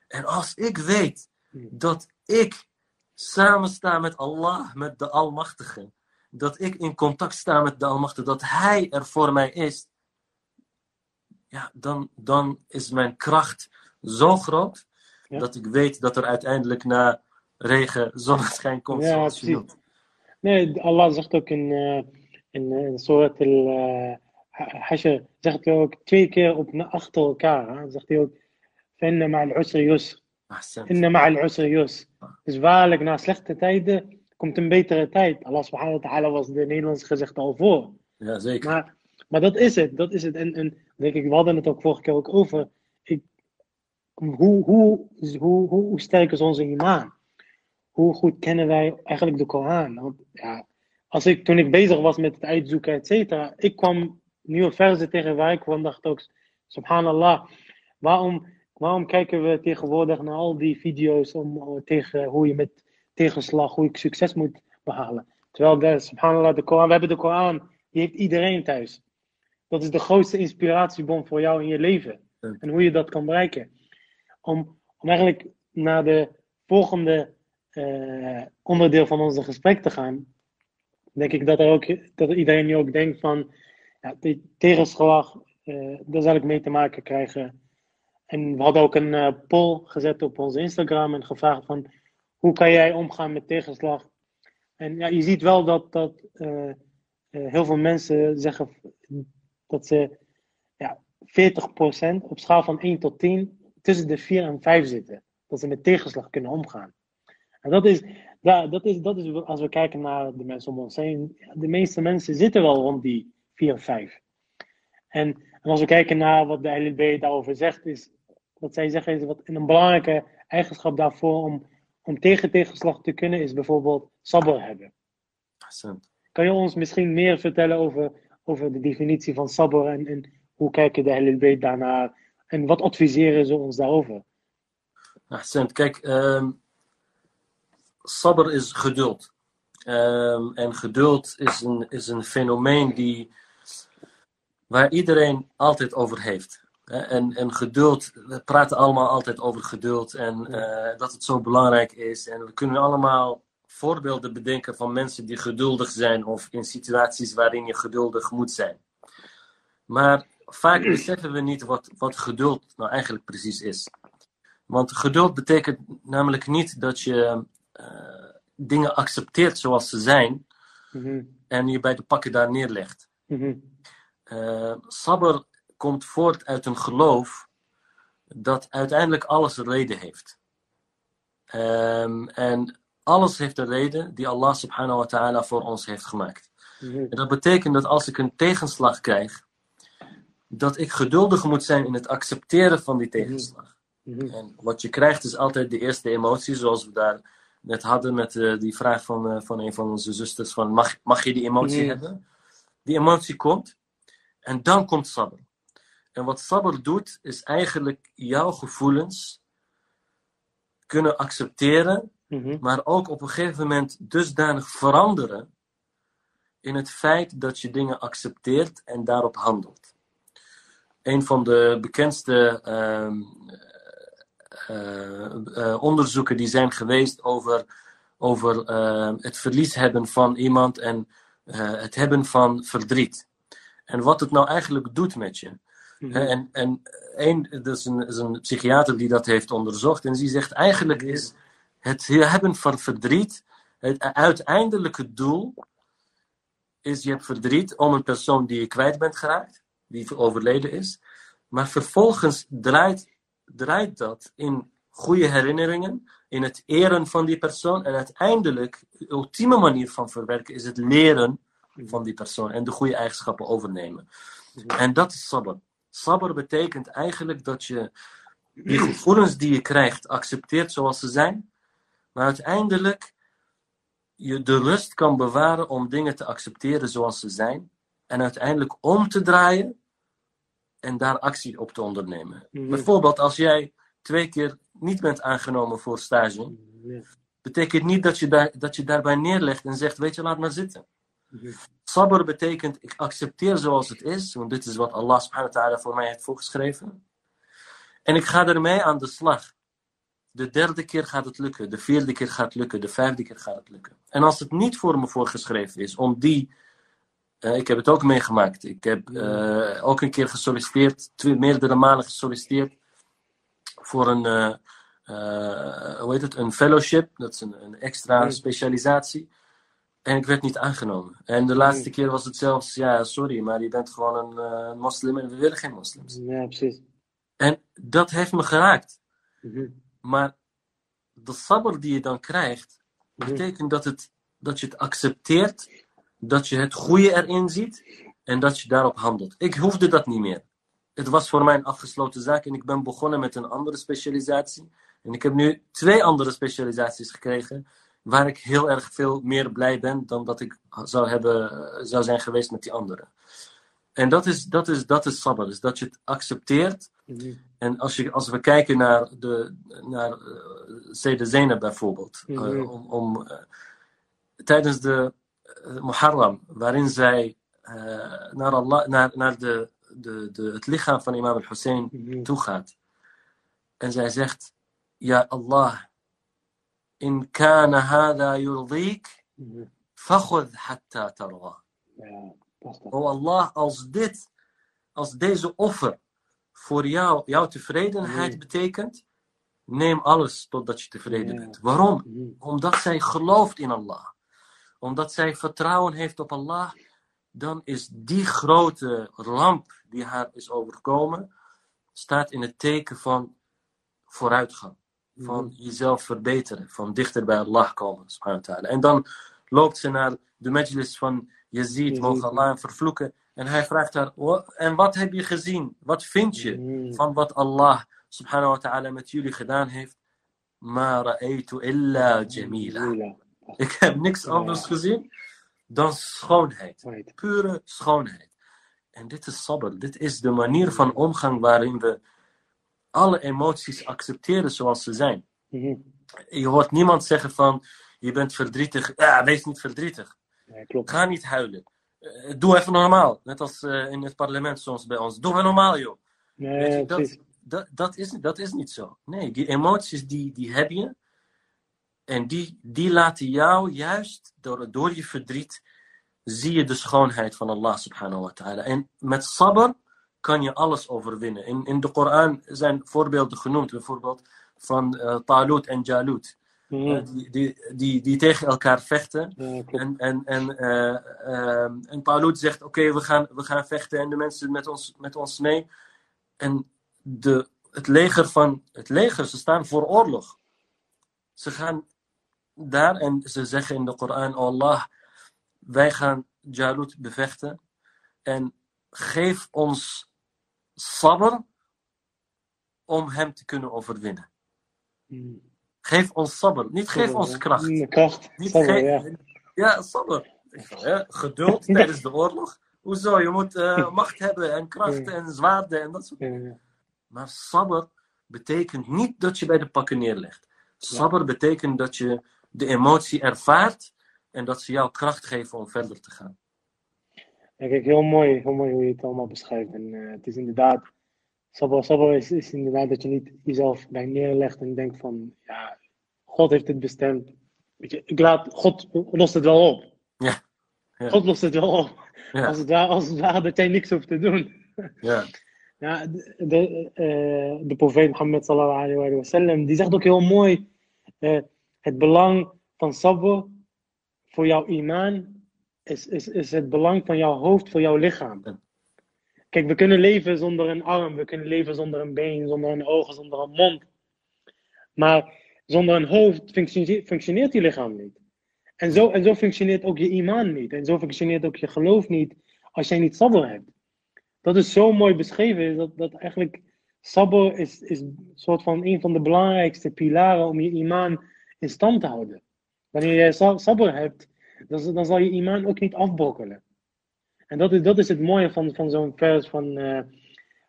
En als ik weet dat ik samen sta met Allah, met de Almachtige. Dat ik in contact sta met de Almachtige. Dat Hij er voor mij is Ja, dan, dan is mijn kracht zo groot. dat ik weet dat er uiteindelijk na regen zonneschijn komt. Ja, zoals je precies. wilt. Nee, Allah zegt ook in, eh in, in Surat al-Hashr, zegt hij ook twee keer op, achter elkaar. Hè? Zegt hij ook, فإن مع العسر يسر Ahsan. إن مع العسر يسر Dus waarlijk, na slechte tijden komt een betere tijd. Allah subhanahu wa ta'ala was de Nederlandse gezegde al voor. Ja, zeker. Maar, maar dat is het, dat is het. En, en denk ik, we hadden het ook vorige keer ook over. Ik, hoe, hoe, hoe, hoe, sterk is onze imaan? Hoe goed kennen wij eigenlijk de Koran? Ja, als ik, toen ik bezig was met het uitzoeken, et cetera, ik kwam nieuwe verzen tegen waar ik kwam, dacht ook, subhanallah, waarom, waarom kijken we tegenwoordig naar al die video's om, tegen hoe je met tegenslag, hoe je succes moet behalen? Terwijl, subhanallah, de Koran, we hebben de Koran, die heeft iedereen thuis. Dat is de grootste inspiratiebron voor jou in je leven. Ja. En hoe je dat kan bereiken. Om, om eigenlijk naar de volgende eh, onderdeel van onze gesprek te gaan, denk ik dat, er ook, dat iedereen nu ook denkt van, ja, tegenslag, eh, daar zal ik mee te maken krijgen. En we hadden ook een eh, poll gezet op onze Instagram en gevraagd van, hoe kan jij omgaan met tegenslag? En ja, je ziet wel dat, dat heel veel mensen zeggen dat ze ja, 40% op schaal van 1 tot 10 tussen de 4 en 5 zitten. Dat ze met tegenslag kunnen omgaan. En dat is, ja, dat is, dat is als we kijken naar de mensen om ons heen, de meeste mensen zitten wel rond die 4 of 5. En, en als we kijken naar wat de LLB daarover zegt, is wat zij zeggen is wat een belangrijke eigenschap daarvoor om, om tegen tegenslag te kunnen, is bijvoorbeeld sabr hebben. Kan je ons misschien meer vertellen over, over de definitie van sabr en, en hoe kijken de LLB daarnaar en wat adviseren ze ons daarover? Ahsan. Kijk, ehm sabr is geduld. Ehm, en geduld is een, is een fenomeen die, waar iedereen altijd over heeft. En, en geduld, we praten allemaal altijd over geduld en eh, dat het zo belangrijk is. En we kunnen allemaal voorbeelden bedenken van mensen die geduldig zijn of in situaties waarin je geduldig moet zijn. Maar vaak beseffen we niet wat, wat geduld nou eigenlijk precies is. Want geduld betekent namelijk niet dat je eh, dingen accepteert zoals ze zijn Mhm, en je bij de pakken daar neerlegt. Eh sabr komt voort uit een geloof dat uiteindelijk alles een reden heeft. Ehm, en alles heeft een reden die Allah subhanahu wa ta'ala voor ons heeft gemaakt. mhm, En dat betekent dat als ik een tegenslag krijg, dat ik geduldig moet zijn in het accepteren van die tegenslag. mhm. En wat je krijgt is altijd de eerste emotie, zoals we daar net hadden met eh, die vraag van, eh, van een van onze zusters: van, mag, mag je die emotie Mhm. hebben? Die emotie komt en dan komt sabr. En wat sabr doet, is eigenlijk jouw gevoelens kunnen accepteren, Mhm, maar ook op een gegeven moment dusdanig veranderen in het feit dat je dingen accepteert en daarop handelt. Een van de bekendste ehm, eh, eh, onderzoeken die zijn geweest over, over eh, het verlies hebben van iemand en eh, het hebben van verdriet. En wat het nou eigenlijk doet met je. mhm. En, en een, dat is een, is een psychiater die dat heeft onderzocht. En die zegt eigenlijk is het hebben van verdriet, het uiteindelijke doel is je hebt verdriet om een persoon die je kwijt bent geraakt, die overleden is. Maar vervolgens draait, draait dat in goede herinneringen, in het eren van die persoon. En uiteindelijk, de ultieme manier van verwerken is het leren van die persoon en de goede eigenschappen overnemen. En dat is sabr. Sabr betekent eigenlijk dat je die gevoelens die je krijgt accepteert zoals ze zijn, maar uiteindelijk je de rust kan bewaren om dingen te accepteren zoals ze zijn en uiteindelijk om te draaien en daar actie op te ondernemen. Mhm. Bijvoorbeeld als jij twee keer niet bent aangenomen voor stage, Ja. betekent niet dat je, daar, dat je daarbij neerlegt en zegt, weet je, laat maar zitten. Mhm. Sabr betekent, ik accepteer zoals het is, want dit is wat Allah subhanahu wa ta'ala voor mij heeft voorgeschreven. En ik ga ermee aan de slag. De derde keer gaat het lukken, de vierde keer gaat het lukken, de vijfde keer gaat het lukken. En als het niet voor me voorgeschreven is, om die, eh, ik heb het ook meegemaakt. Ik heb eh, ook een keer gesolliciteerd, twee, meerdere malen gesolliciteerd voor een, eh, hoe heet het, een fellowship, dat is een, een extra specialisatie. En ik werd niet aangenomen. En de laatste keer was het zelfs, ja, sorry, maar je bent gewoon een moslim en we willen geen moslims. Ja, precies. En dat heeft me geraakt. Mhm. Maar de sabber die je dan krijgt, Mhm. betekent dat, het, dat je het accepteert, dat je het goede erin ziet en dat je daarop handelt. Ik hoefde dat niet meer. Het was voor mij een afgesloten zaak en ik ben begonnen met een andere specialisatie. En ik heb nu twee andere specialisaties gekregen, waar ik heel erg veel meer blij ben dan dat ik zou, hebben, zou zijn geweest met die andere. En dat is, dat is, dat is sabber, dus dat je het accepteert Mhm. En als, je, als we kijken naar de naar, uh, Sede Zainab bijvoorbeeld, Mhm. uh, om, om, uh, tijdens de uh, Muharram, waarin zij naar, Allah, naar, naar de, de, de, het lichaam van Imam al-Hussein Mhm. toegaat. En zij zegt, Ja Allah, in kana hada yurdik, Mhm. fakhud hatta tarwa. O Allah, als dit, als deze offer voor jou, jouw tevredenheid betekent, neem alles totdat je tevreden bent. Waarom? Mhm. Omdat zij gelooft in Allah. Omdat zij vertrouwen heeft op Allah, dan is die grote ramp die haar is overkomen, staat in het teken van vooruitgang. Van Mhm. jezelf verbeteren, van dichter bij Allah komen. En dan loopt ze naar de majlis van Yazid, Yazid, mogen Allah hem vervloeken. En hij vraagt haar, "Wa- en wat heb je gezien? Wat vind je Mhm. van wat Allah subhanahu wa ta'ala met jullie gedaan heeft? Ma ra'aytu illa jamila. Ik heb niks anders gezien dan schoonheid. Pure schoonheid. En dit is sabr. Dit is de manier van omgang waarin we alle emoties accepteren zoals ze zijn. Mhm. Je hoort niemand zeggen van, je bent verdrietig. Ja, wees niet verdrietig. Ja. Ga niet huilen. Eh, Doe even normaal. Net als eh, in het parlement soms bij ons. Doe even normaal, joh. Nee, je, precies. dat, dat, dat, is, dat is niet zo. Nee, die emoties die, die heb je. En die, die laten jou juist, door, door je verdriet, zie je de schoonheid van Allah subhanahu wa ta'ala. En met sabr kan je alles overwinnen. In, in de Koran zijn voorbeelden genoemd. Bijvoorbeeld van eh Talut en Jalut. Mhm. Eh, die, die, die, die tegen elkaar vechten. Ja. En, en, en, eh, ehm, en zegt: Oké, we, gaan, we gaan vechten en de mensen met ons, met ons mee. En de, het, leger van, het leger, ze staan voor oorlog. Ze gaan daar en ze zeggen in de Koran: oh Allah, wij gaan Jalut bevechten. En geef ons sabr om hem te kunnen overwinnen. Mhm. Geef ons sabr, niet geef ons kracht. Mm, Kracht. Niet Sabber, ja. ja, sabber. Geduld tijdens de oorlog. Hoezo? Je moet eh, macht hebben en kracht en zwaarden en dat soort dingen. Maar sabber betekent niet dat je bij de pakken neerlegt. Sabber betekent dat je de emotie ervaart en dat ze jou kracht geven om verder te gaan. Ja, kijk, heel mooi, heel mooi hoe je het allemaal beschrijft. En eh, het is inderdaad, sabber, sabber is, is inderdaad dat je niet jezelf bij neerlegt en denkt van, ja, God heeft het bestemd. Weet je, ik laat, God lost het wel op. Ja. Ja. God lost het wel op. Ja. Als, het ware, als het ware dat jij niks hoeft te doen. Ja, Ja, de, de, eh, de profeet Mohammed sallallahu alayhi wa sallam, die zegt ook heel mooi eh, het belang van sabr voor jouw imaan is, is, is het belang van jouw hoofd voor jouw lichaam. Kijk, we kunnen leven zonder een arm, we kunnen leven zonder een been, zonder een oog, zonder een mond. Maar zonder een hoofd functioneert, je lichaam niet. En zo, en zo functioneert ook je imaan niet. En zo functioneert ook je geloof niet als jij niet sabr hebt dat is zo mooi beschreven. Dat, dat eigenlijk sabr is, is soort van een van de belangrijkste pilaren om je imaan in stand te houden. Wanneer jij sa- sabr hebt, dan, dan zal je imaan ook niet afbrokkelen. En dat is, dat is het mooie van, van zo'n vers van, eh,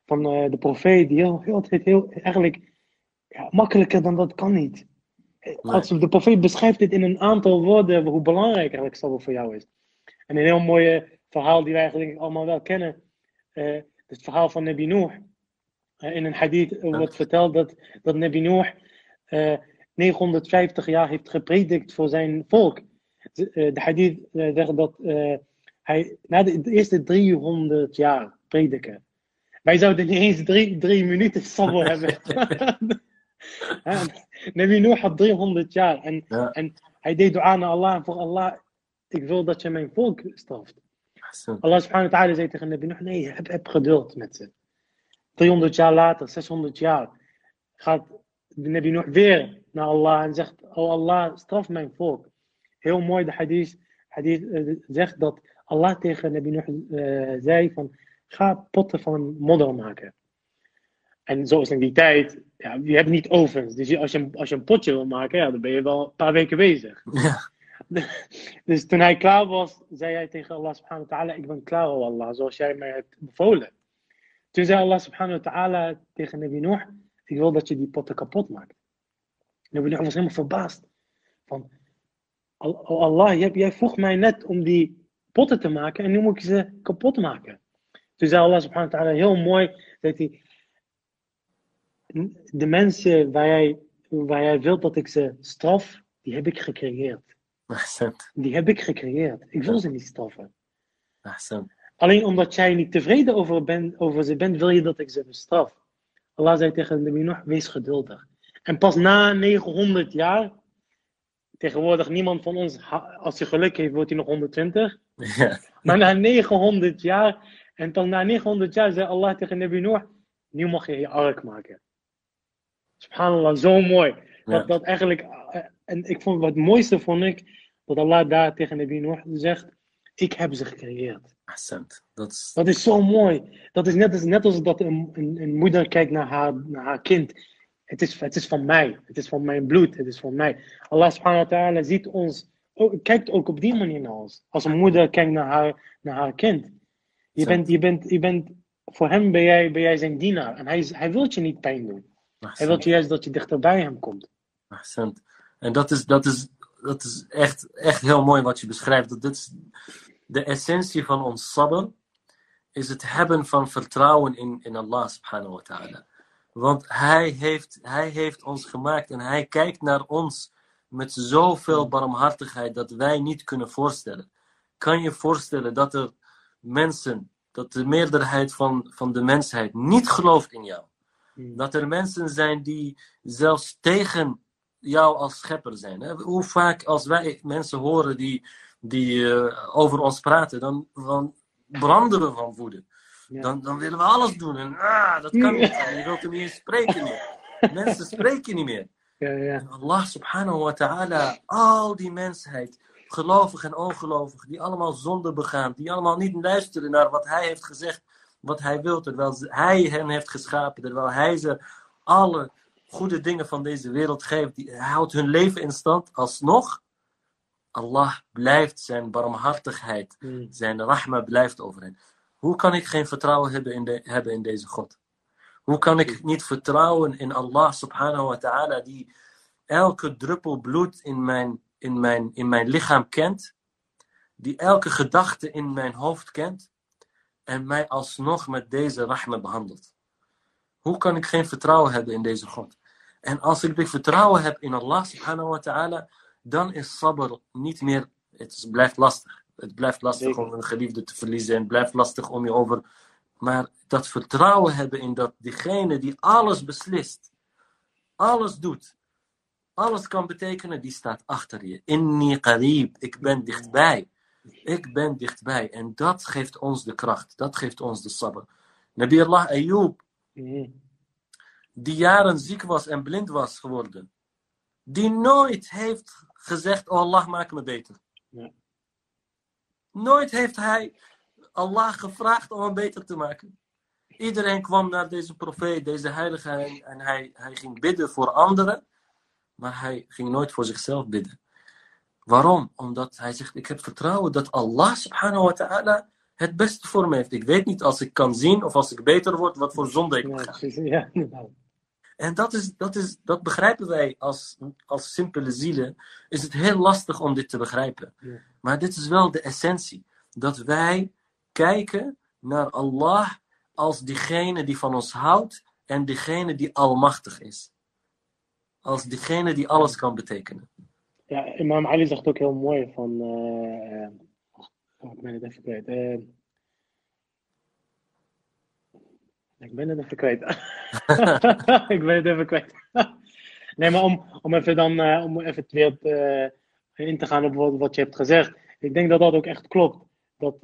van eh, de profeet, die heel, heel, heel, heel eigenlijk ja, makkelijker dan dat kan niet. Als de profeet beschrijft dit in een aantal woorden, hoe belangrijk eigenlijk sabr voor jou is. En een heel mooi verhaal die wij eigenlijk allemaal wel kennen, uh, het verhaal van Nabi Noor. In een hadith wordt verteld dat, dat Nabi Noor uh, 950 jaar heeft gepredikt voor zijn volk. De, hadith zegt dat hij na de, de, eerste 300 jaar prediken. Wij zouden niet eens drie, drie minuten sabber hebben. Nabi Noor had 300 jaar en, Ja. en hij deed dua naar Allah en voor Allah, ik wil dat je mijn volk straft. Allah subhanahu wa ta'ala zei tegen Nabi Noor, nee, heb, heb geduld met ze. 300 jaar later, 600 jaar, gaat Nabi Noor weer naar Allah en zegt, oh Allah, straf mijn volk. Heel mooi, de hadith, hadith eh, zegt dat Allah tegen Nabi Noor eh, zei van, ga potten van modder maken. En zoals in die tijd, ja, je hebt niet ovens. Dus als, je, een- als je een potje wil maken, ja, dan ben je wel een paar weken bezig. Ja. Dus toen hij klaar was, zei hij tegen Allah subhanahu wa ta'ala, ik ben klaar, oh Allah, zoals jij mij hebt bevolen. Toen zei Allah subhanahu wa ta'ala tegen Nabi Noor, ik wil dat je die potten kapot maakt. Nabi Noor was helemaal verbaasd. Van, "Al- oh Allah, jij, jij vroeg mij net om die potten te maken en nu moet ik ze kapot maken. Toen zei Allah subhanahu wa ta'ala, heel mooi, zei hij, de mensen waar jij, waar jij wilt dat ik ze straf, die heb ik gecreëerd. Ahsan. Die heb ik gecreëerd. Ik wil ze niet straffen. Ahsan. Alleen omdat jij niet tevreden over, ben, over ze bent, wil je dat ik ze bestraf. Allah zei tegen Nabi Nuh, wees geduldig. En pas na 900 jaar, tegenwoordig niemand van ons, als hij geluk heeft, wordt hij nog 120. Ja. Maar na 900 jaar, en dan na 900 jaar zei Allah tegen Nabi Nuh, nu mag je je ark maken. Subhanallah, zo mooi. Ja. Dat, dat eigenlijk, eh, en ik vond wat het mooiste vond ik, dat Allah daar tegen Nabi Nuh zegt, ik heb ze gecreëerd. Ahsan. Dat is... Dat is zo mooi. Dat is net als, net als dat een, een, een moeder kijkt naar haar, naar haar kind. Het is, het is van mij. Het is van mijn bloed. Het is van mij. Allah subhanahu wa ta'ala ziet ons, kijkt ook op die manier naar ons. Als een moeder kijkt naar haar, naar haar kind. Je bent, je bent, je bent, voor hem ben jij, ben jij zijn dienaar. En hij, hij wil je niet pijn doen. Hij wil juist dat je dichter bij hem komt. En dat is, dat is, dat is echt, echt heel mooi wat je beschrijft. Dat dit is de essentie van ons sabr. Is het hebben van vertrouwen in, in Allah subhanahu wa ta'ala. Want hij heeft, hij heeft ons gemaakt en hij kijkt naar ons met zoveel barmhartigheid dat wij niet kunnen voorstellen. Kan je voorstellen dat er mensen, dat de meerderheid van, van de mensheid niet gelooft in jou? Hmm. Dat er mensen zijn die zelfs tegen jou als schepper zijn. Hè? Hoe vaak als wij mensen horen die, die eh, over ons praten, dan, dan branden we van woede. Ja. Dan, dan willen we alles doen. En ah, dat kan niet. Je wilt hem niet spreken meer. Mensen spreken niet meer. Ja, ja. En Allah subhanahu wa ta'ala, al die mensheid, gelovig en ongelovig, die allemaal zonde begaan, die allemaal niet luisteren naar wat hij heeft gezegd, wat hij wil, terwijl hij hen heeft geschapen, terwijl hij ze alle goede dingen van deze wereld geeft, die, hij houdt hun leven in stand, alsnog, Allah blijft zijn barmhartigheid, Hmm. zijn rahma blijft over hen. Hoe kan ik geen vertrouwen hebben in, de, hebben in deze God? Hoe kan ik niet vertrouwen in Allah subhanahu wa ta'ala, die elke druppel bloed in mijn, in, mijn, in mijn lichaam kent, die elke gedachte in mijn hoofd kent, en mij alsnog met deze rahma behandelt? Hoe kan ik geen vertrouwen hebben in deze God? En als ik dit vertrouwen heb in Allah subhanahu wa ta'ala, dan is sabr niet meer, het is- blijft lastig. Het blijft lastig om een geliefde te verliezen en het blijft lastig om je over. Maar dat vertrouwen hebben in dat diegene die alles beslist, alles doet, alles kan betekenen, die staat achter je. Inni qarib, ik ben dichtbij. Ik ben dichtbij. En dat geeft ons de kracht, dat geeft ons de sabr. Nabi Allah Ayyub, die jaren ziek was en blind was geworden, die nooit heeft gezegd, oh Allah maak me beter. Ja. Nooit heeft hij Allah gevraagd om hem beter te maken. Iedereen kwam naar deze profeet, deze heilige, en, hij, hij ging bidden voor anderen, maar hij ging nooit voor zichzelf bidden. Waarom? Omdat hij zegt, ik heb vertrouwen dat Allah subhanahu wa ta'ala het beste voor me heeft. Ik weet niet als ik kan zien of als ik beter word, wat voor zonde ik Ja, ja, inderdaad. En dat, is, dat, is, dat begrijpen wij als, als simpele zielen. Is het heel lastig om dit te begrijpen. Ja. Maar dit is wel de essentie. Dat wij kijken naar Allah als diegene die van ons houdt en diegene die almachtig is. Als diegene die alles kan betekenen. Ja, Imam Ali zegt ook heel mooi van. eh, eh, ik ben het even kwijt. Eh, ik ben het even kwijt. ik ben het even kwijt. Nee, maar om, om even dan om even weer in te gaan op wat, wat, je hebt gezegd. Ik denk dat dat ook echt klopt. Dat,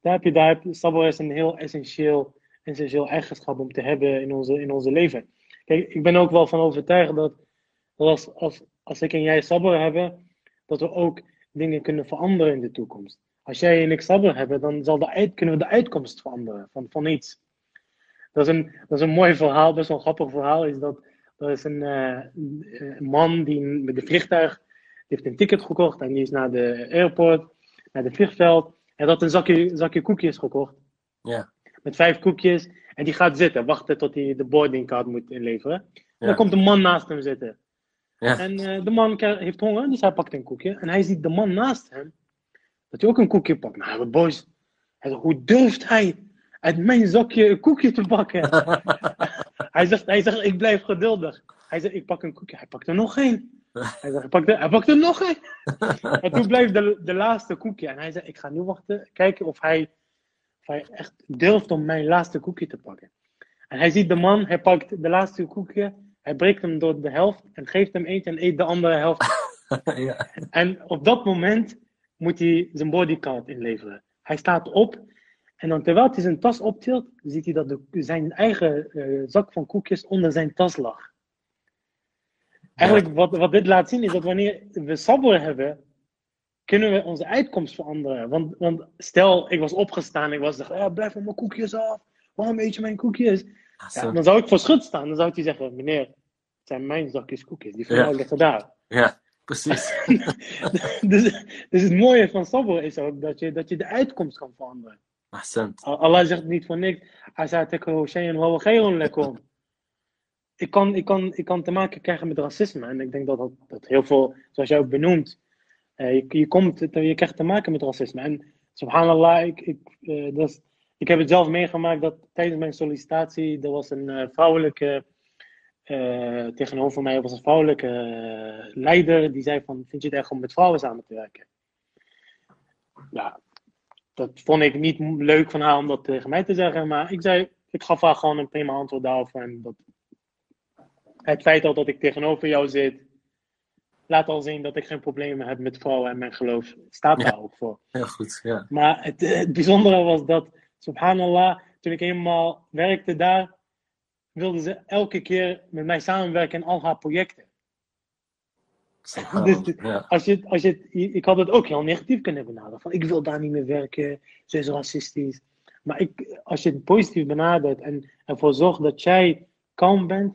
daar heb je, daar sabber is een heel essentieel, essentieel eigenschap om te hebben in onze, in onze leven. Kijk, ik ben ook wel van overtuigd dat, als, als, als ik en jij sabber hebben, dat we ook dingen kunnen veranderen in de toekomst. Als jij en ik sabber hebben, dan zal kunnen we de uitkomst veranderen van, van iets. Dat is, een, dat is een mooi verhaal, best wel een grappig verhaal. Is dat er is een, uh, een man die met de vliegtuig heeft een ticket gekocht en die is naar de airport, naar het vliegveld. En had een zakje, zakje koekjes gekocht. Ja. Met vijf koekjes. En die gaat zitten, wachten tot hij de boardingcard moet inleveren. En dan komt een man naast hem zitten. Ja. En uh, de man heeft honger, dus hij pakt een koekje. En hij ziet de man naast hem, dat hij ook een koekje pakt. Nou, boys. Hij zegt, hoe durft hij uit mijn zakje een koekje te pakken? hij, zegt, hij zegt, ik blijf geduldig. Hij zegt, ik pak een koekje. Hij pakt er nog één. Hij, zegt, er, hij pakt er nog één. en toen blijft de, de laatste koekje. En hij zegt, ik ga nu wachten, kijken of hij, of hij echt durft om mijn laatste koekje te pakken. En hij ziet de man, hij pakt de laatste koekje. Hij breekt hem door de helft en geeft hem eentje en eet de andere helft. ja. En op dat moment moet hij zijn bodycard inleveren. Hij staat op en dan terwijl hij zijn tas optilt, ziet hij dat de, zijn eigen uh, zak van koekjes onder zijn tas lag. Eigenlijk wat, wat dit laat zien is dat wanneer we sabber hebben, kunnen we onze uitkomst veranderen. Want, want stel, ik was opgestaan, ik was zeg, ja, blijf van mijn koekjes af. Waarom eet je mijn koekjes? Ja, dan zou ik voor schut staan. Dan zou hij zeggen, meneer, het zijn mijn zakjes koekjes. Die van jou liggen daar. Ja, precies. dus, dus het mooie van sabber is ook dat je, dat je de uitkomst kan veranderen. Ahsend. Allah zegt niet voor niks. Azateko shay'an wa khayrun lakum. Ik kan, ik, kan, ik kan te maken krijgen met racisme. En ik denk dat, dat, dat heel veel, zoals jij ook benoemt, uh, je, je, komt, je krijgt te maken met racisme. En subhanallah, ik, ik, is, ik heb het zelf meegemaakt dat tijdens mijn sollicitatie, er was een uh, vrouwelijke, tegenover mij was een vrouwelijke leider, die zei van, vind je het erg om met vrouwen samen te werken? Ja, dat vond ik niet leuk van haar om dat tegen mij te zeggen, maar ik zei, ik gaf haar gewoon een prima antwoord daarop. En dat, het feit al dat ik tegenover jou zit, laat al zien dat ik geen problemen heb met vrouwen en mijn geloof staat daar ook voor. Heel goed, ja. Maar het, het bijzondere was dat, subhanallah, toen ik eenmaal werkte daar, wilde ze elke keer met mij samenwerken in al haar projecten. Dus ja. als je, als je, ik had het ook heel negatief kunnen benaderen. Van ik wil daar niet meer werken, ze is racistisch. Maar ik, als je het positief benadert en ervoor zorgt dat jij kalm bent,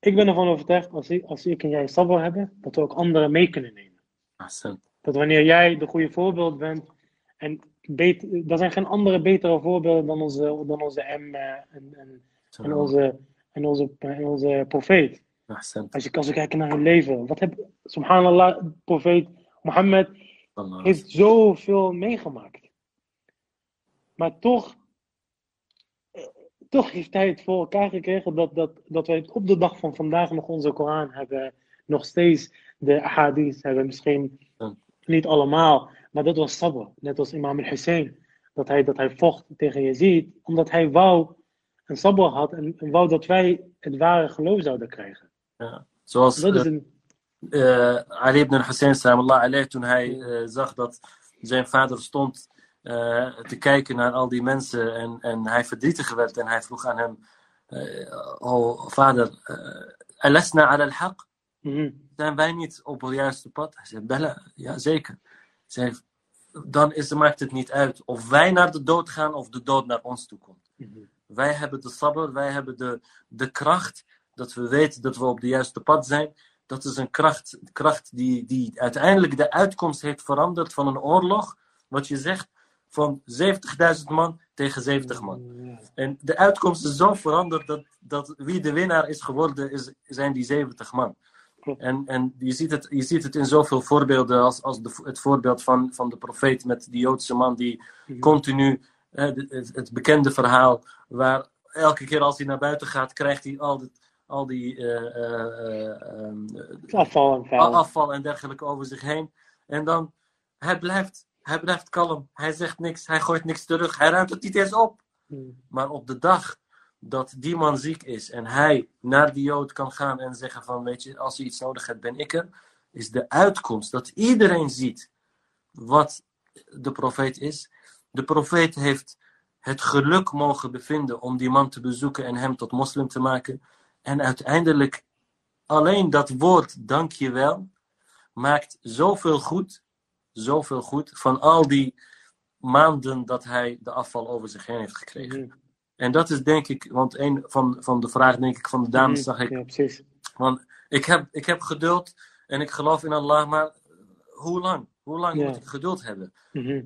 ik ben ervan overtuigd, als ik, als ik en jij sabber hebben, dat we ook anderen mee kunnen nemen. Ahsend. Dat wanneer jij de goede voorbeeld bent, en beter, er zijn geen andere betere voorbeelden dan onze, dan onze M eh, en, en, en, onze, en, onze, en onze profeet. Ahsend. Als je kan zo kijken naar hun leven. Wat heb, subhanallah, profeet Mohammed heeft zoveel meegemaakt. Maar toch, toch heeft hij het voor elkaar gekregen dat, dat, dat wij op de dag van vandaag nog onze Koran hebben. Nog steeds de hadith hebben. Misschien Ja. niet allemaal. Maar dat was sabr. Net als imam al-Hussein. Dat hij, dat hij vocht tegen Yazid. Omdat hij wou een sabr had. En, en wou dat wij het ware geloof zouden krijgen. Ja. Zoals Dat is eh, een... eh, Ali ibn Hussein, toen hij eh, zag dat zijn vader stond eh, te kijken naar al die mensen en, en hij verdrietig werd en hij vroeg aan hem, eh, oh vader, uh, alasna ala al-haq? Mhm. Zijn wij niet op het juiste pad? Hij zei, bella, ja zeker. Zei, dan is, maakt het niet uit of wij naar de dood gaan of de dood naar ons toe komt. Mhm. Wij hebben de sabber, wij hebben de, de kracht dat we weten dat we op de juiste pad zijn. Dat is een kracht, kracht die, die uiteindelijk de uitkomst heeft veranderd van een oorlog. Wat je zegt, van 70.000 man tegen 70 man. En de uitkomst is zo veranderd dat, dat wie de winnaar is geworden, is, zijn die 70 man. En, en je, ziet het, je ziet het in zoveel voorbeelden als, als de, het voorbeeld van, van de profeet met die Joodse man die Mhm. continu, eh, het, het bekende verhaal, waar elke keer als hij naar buiten gaat, krijgt hij al, dit, al die eh, eh, eh, ehm, Afval en afval en dergelijke over zich heen. En dan, hij blijft, hij blijft kalm. Hij zegt niks, hij gooit niks terug, hij ruimt het niet eens op. Mhm. Maar op de dag dat die man ziek is en hij naar die Jood kan gaan en zeggen van, weet je, als je iets nodig hebt, ben ik er, is de uitkomst dat iedereen ziet wat de profeet is. De profeet heeft het geluk mogen bevinden om die man te bezoeken en hem tot moslim te maken. En uiteindelijk alleen dat woord dank je wel maakt zoveel goed, zoveel goed van al die maanden dat hij de afval over zich heen heeft gekregen. Mhm. En dat is denk ik, want een van, van de vragen denk ik van de dames zag ik, Ja, precies. want ik heb, ik heb geduld en ik geloof in Allah, maar hoe lang? Hoe lang Ja. moet ik geduld hebben? Mhm.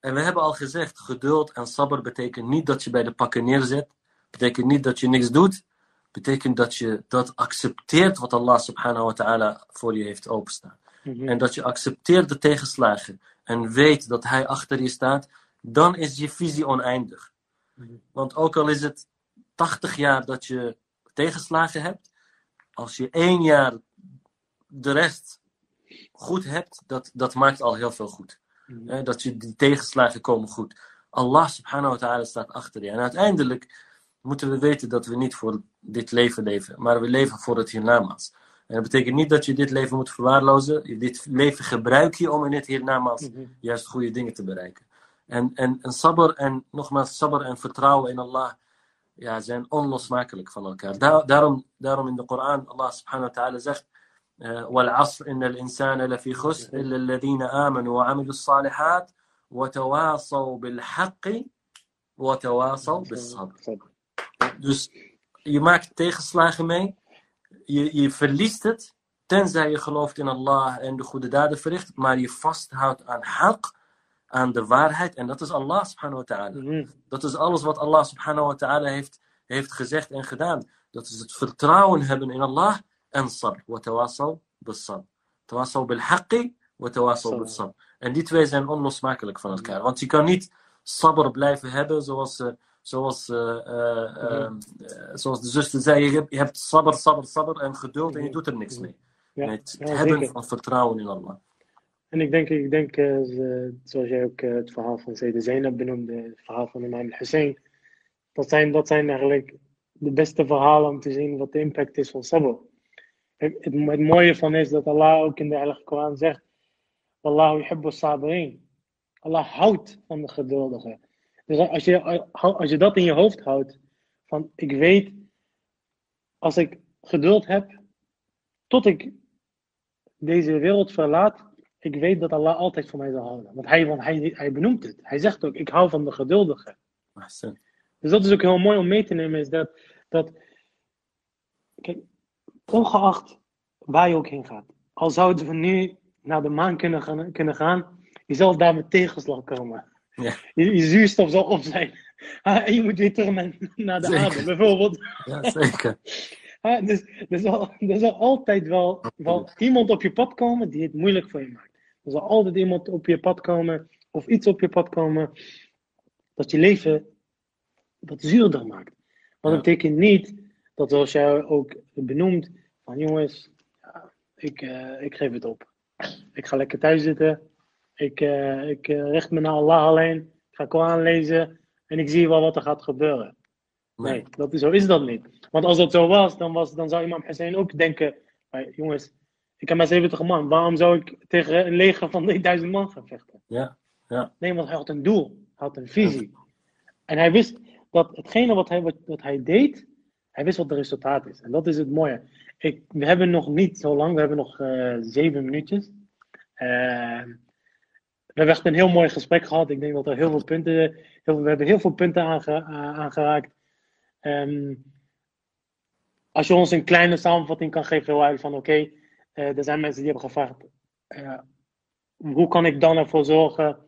En we hebben al gezegd, geduld en sabber betekent niet dat je bij de pakken neerzet. Betekent niet dat je niks doet. Betekent dat je dat accepteert wat Allah subhanahu wa ta'ala voor je heeft openstaan. Mhm. En dat je accepteert de tegenslagen. En weet dat hij achter je staat. Dan is je visie oneindig. Mhm. Want ook al is het 80 jaar dat je tegenslagen hebt. Als je één jaar de rest goed hebt. Dat, dat maakt al heel veel goed. Mhm. Dat je die tegenslagen komen goed. Allah subhanahu wa ta'ala staat achter je. En uiteindelijk moeten we weten dat we niet voor dit leven leven, maar we leven voor het hiernamaals. En dat betekent niet dat je dit leven moet verwaarlozen. Dit leven gebruik je om in het hiernamaals Mhm. juist goede dingen te bereiken. En, en, en sabr en nogmaals, sabr en vertrouwen in Allah ja, zijn onlosmakelijk van elkaar. Daar, daarom, daarom in de Koran, Allah subhanahu wa ta'ala zegt eh, وَالْعَصْرِ إِنَّ الْإِنسَانَ لَفِي خُسْرٍ إِلَّا الَّذِينَ آمَنوا وَعَمِلُوا الصَّالِحَاتِ وَتَوَاصَوْا بِالْحَقِّ وَتَوَاصَوْا بِالصَّبْرِ Dus je maakt tegenslagen mee. je, je verliest het. Tenzij je gelooft in Allah en de goede daden verricht. Maar je vasthoudt aan haq. Aan de waarheid. En dat is Allah subhanahu wa ta'ala. Dat is alles wat Allah subhanahu wa ta'ala heeft, heeft gezegd en gedaan. Dat is het vertrouwen hebben in Allah en sabr. Wa tawasaw bis sabr. Tawasaw bil haqqi wa bis sabr. En die twee zijn onlosmakelijk van elkaar. Want je kan niet sabr blijven hebben zoals, eh, zoals, eh, eh, eh, eh, zoals de zuster zei. Je hebt, je hebt sabr, sabr, sabr en geduld en je doet er niks mee. Ja, het ja, hebben zeker. van vertrouwen in Allah. En ik denk, ik denk zoals jij ook het verhaal van Zede Zainab benoemde, het verhaal van Imam Hussein, dat zijn, dat zijn eigenlijk de beste verhalen om te zien wat de impact is van sabr. Het, het, het mooie van is dat Allah ook in de Heilige Koran zegt, Wallahu yuhibbu sabirin. Allah houdt van de geduldigen. Dus als je, als je dat in je hoofd houdt, van ik weet, als ik geduld heb, tot ik deze wereld verlaat, ik weet dat Allah altijd van mij zal houden. Want hij, want hij, hij benoemt het. Hij zegt ook, ik hou van de geduldigen. Ahsan. Dus dat is ook heel mooi om mee te nemen, is dat, dat kijk, ongeacht waar je ook heen gaat, al zouden we nu naar de maan kunnen gaan, kunnen gaan je zal daar met tegenslag komen. Ja. Je, je zuurstof zal op zijn. Ah, En je moet weer terug naar, naar de Zeker. aarde, bijvoorbeeld. Ja, zeker. Ah, dus er zal, er zal altijd wel, wel iemand op je pad komen die het moeilijk voor je maakt. Er zal altijd iemand op je pad komen, of iets op je pad komen, dat je leven wat zuurder maakt. Maar dat betekent niet dat, zoals jij ook benoemt, van jongens, ja, ik, eh, ik geef het op. Ik ga lekker thuis zitten. Ik, eh, ik eh, richt me naar Allah alleen. Ik ga Koran lezen. En ik zie wel wat er gaat gebeuren. Nee, dat is, zo is dat niet. Want als dat zo was, dan, was, dan zou Imam Hussein ook denken: "Hey, jongens, ik heb maar 70 man. Waarom zou ik tegen een leger van 1000 man gaan vechten? Ja, ja. Nee, want hij had een doel, hij had een visie. En hij wist dat hetgene wat hij, wat, wat hij deed, hij wist wat het resultaat is. En dat is het mooie. Ik, we hebben nog niet zo lang, we hebben nog eh, zeven minuutjes. We hebben echt een heel mooi gesprek gehad. Ik denk dat er heel veel punten, heel, veel- we hebben heel veel punten aange- a- aangeraakt. Ehm, als je ons een kleine samenvatting kan geven, heel uit van oké, eh, er zijn mensen die hebben gevraagd, eh, hoe kan ik dan ervoor zorgen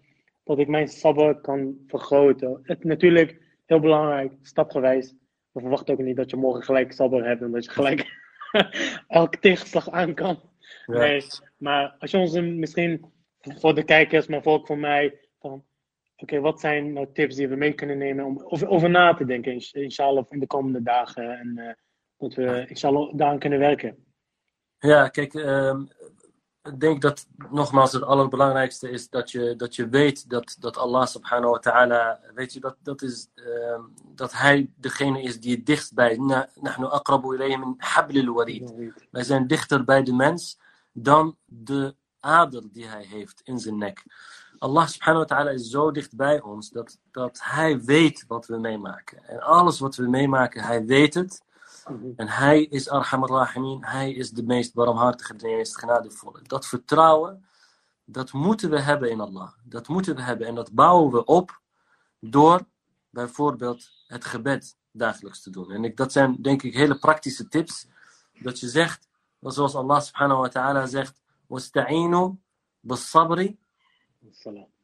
dat ik mijn sabber kan vergroten? Het natuurlijk heel belangrijk, stapgewijs. We verwachten ook niet dat je morgen gelijk sabber hebt en dat je gelijk elke tegenslag aan kan. Ja. Nee, maar als je ons een, misschien voor de kijkers, maar ook voor mij, van oké, wat zijn nou tips die we mee kunnen nemen om over, over na te denken, ins- inshallah, in de komende dagen en eh, dat we inshallah daaraan kunnen werken. Ja, kijk, ehm, ik denk dat nogmaals het allerbelangrijkste is dat je, dat je weet dat, dat Allah subhanahu wa ta'ala, weet je, dat, dat, is, uh, dat hij degene is die het dichtst bij, nahnu aqrabu ilayhi min hablil warid. Wij zijn dichter bij de mens dan de ader die hij heeft in zijn nek. Allah subhanahu wa ta'ala is zo dicht bij ons dat, dat hij weet wat we meemaken. En alles wat we meemaken, hij weet het. En hij is Arhamar Rahimin, hij is de meest barmhartige, de meest genadevolle. Dat vertrouwen, dat moeten we hebben in Allah. Dat moeten we hebben en dat bouwen we op door bijvoorbeeld het gebed dagelijks te doen. En ik, dat zijn denk ik hele praktische tips. Dat je zegt, zoals Allah subhanahu wa ta'ala zegt, wasta'inu bis-sabri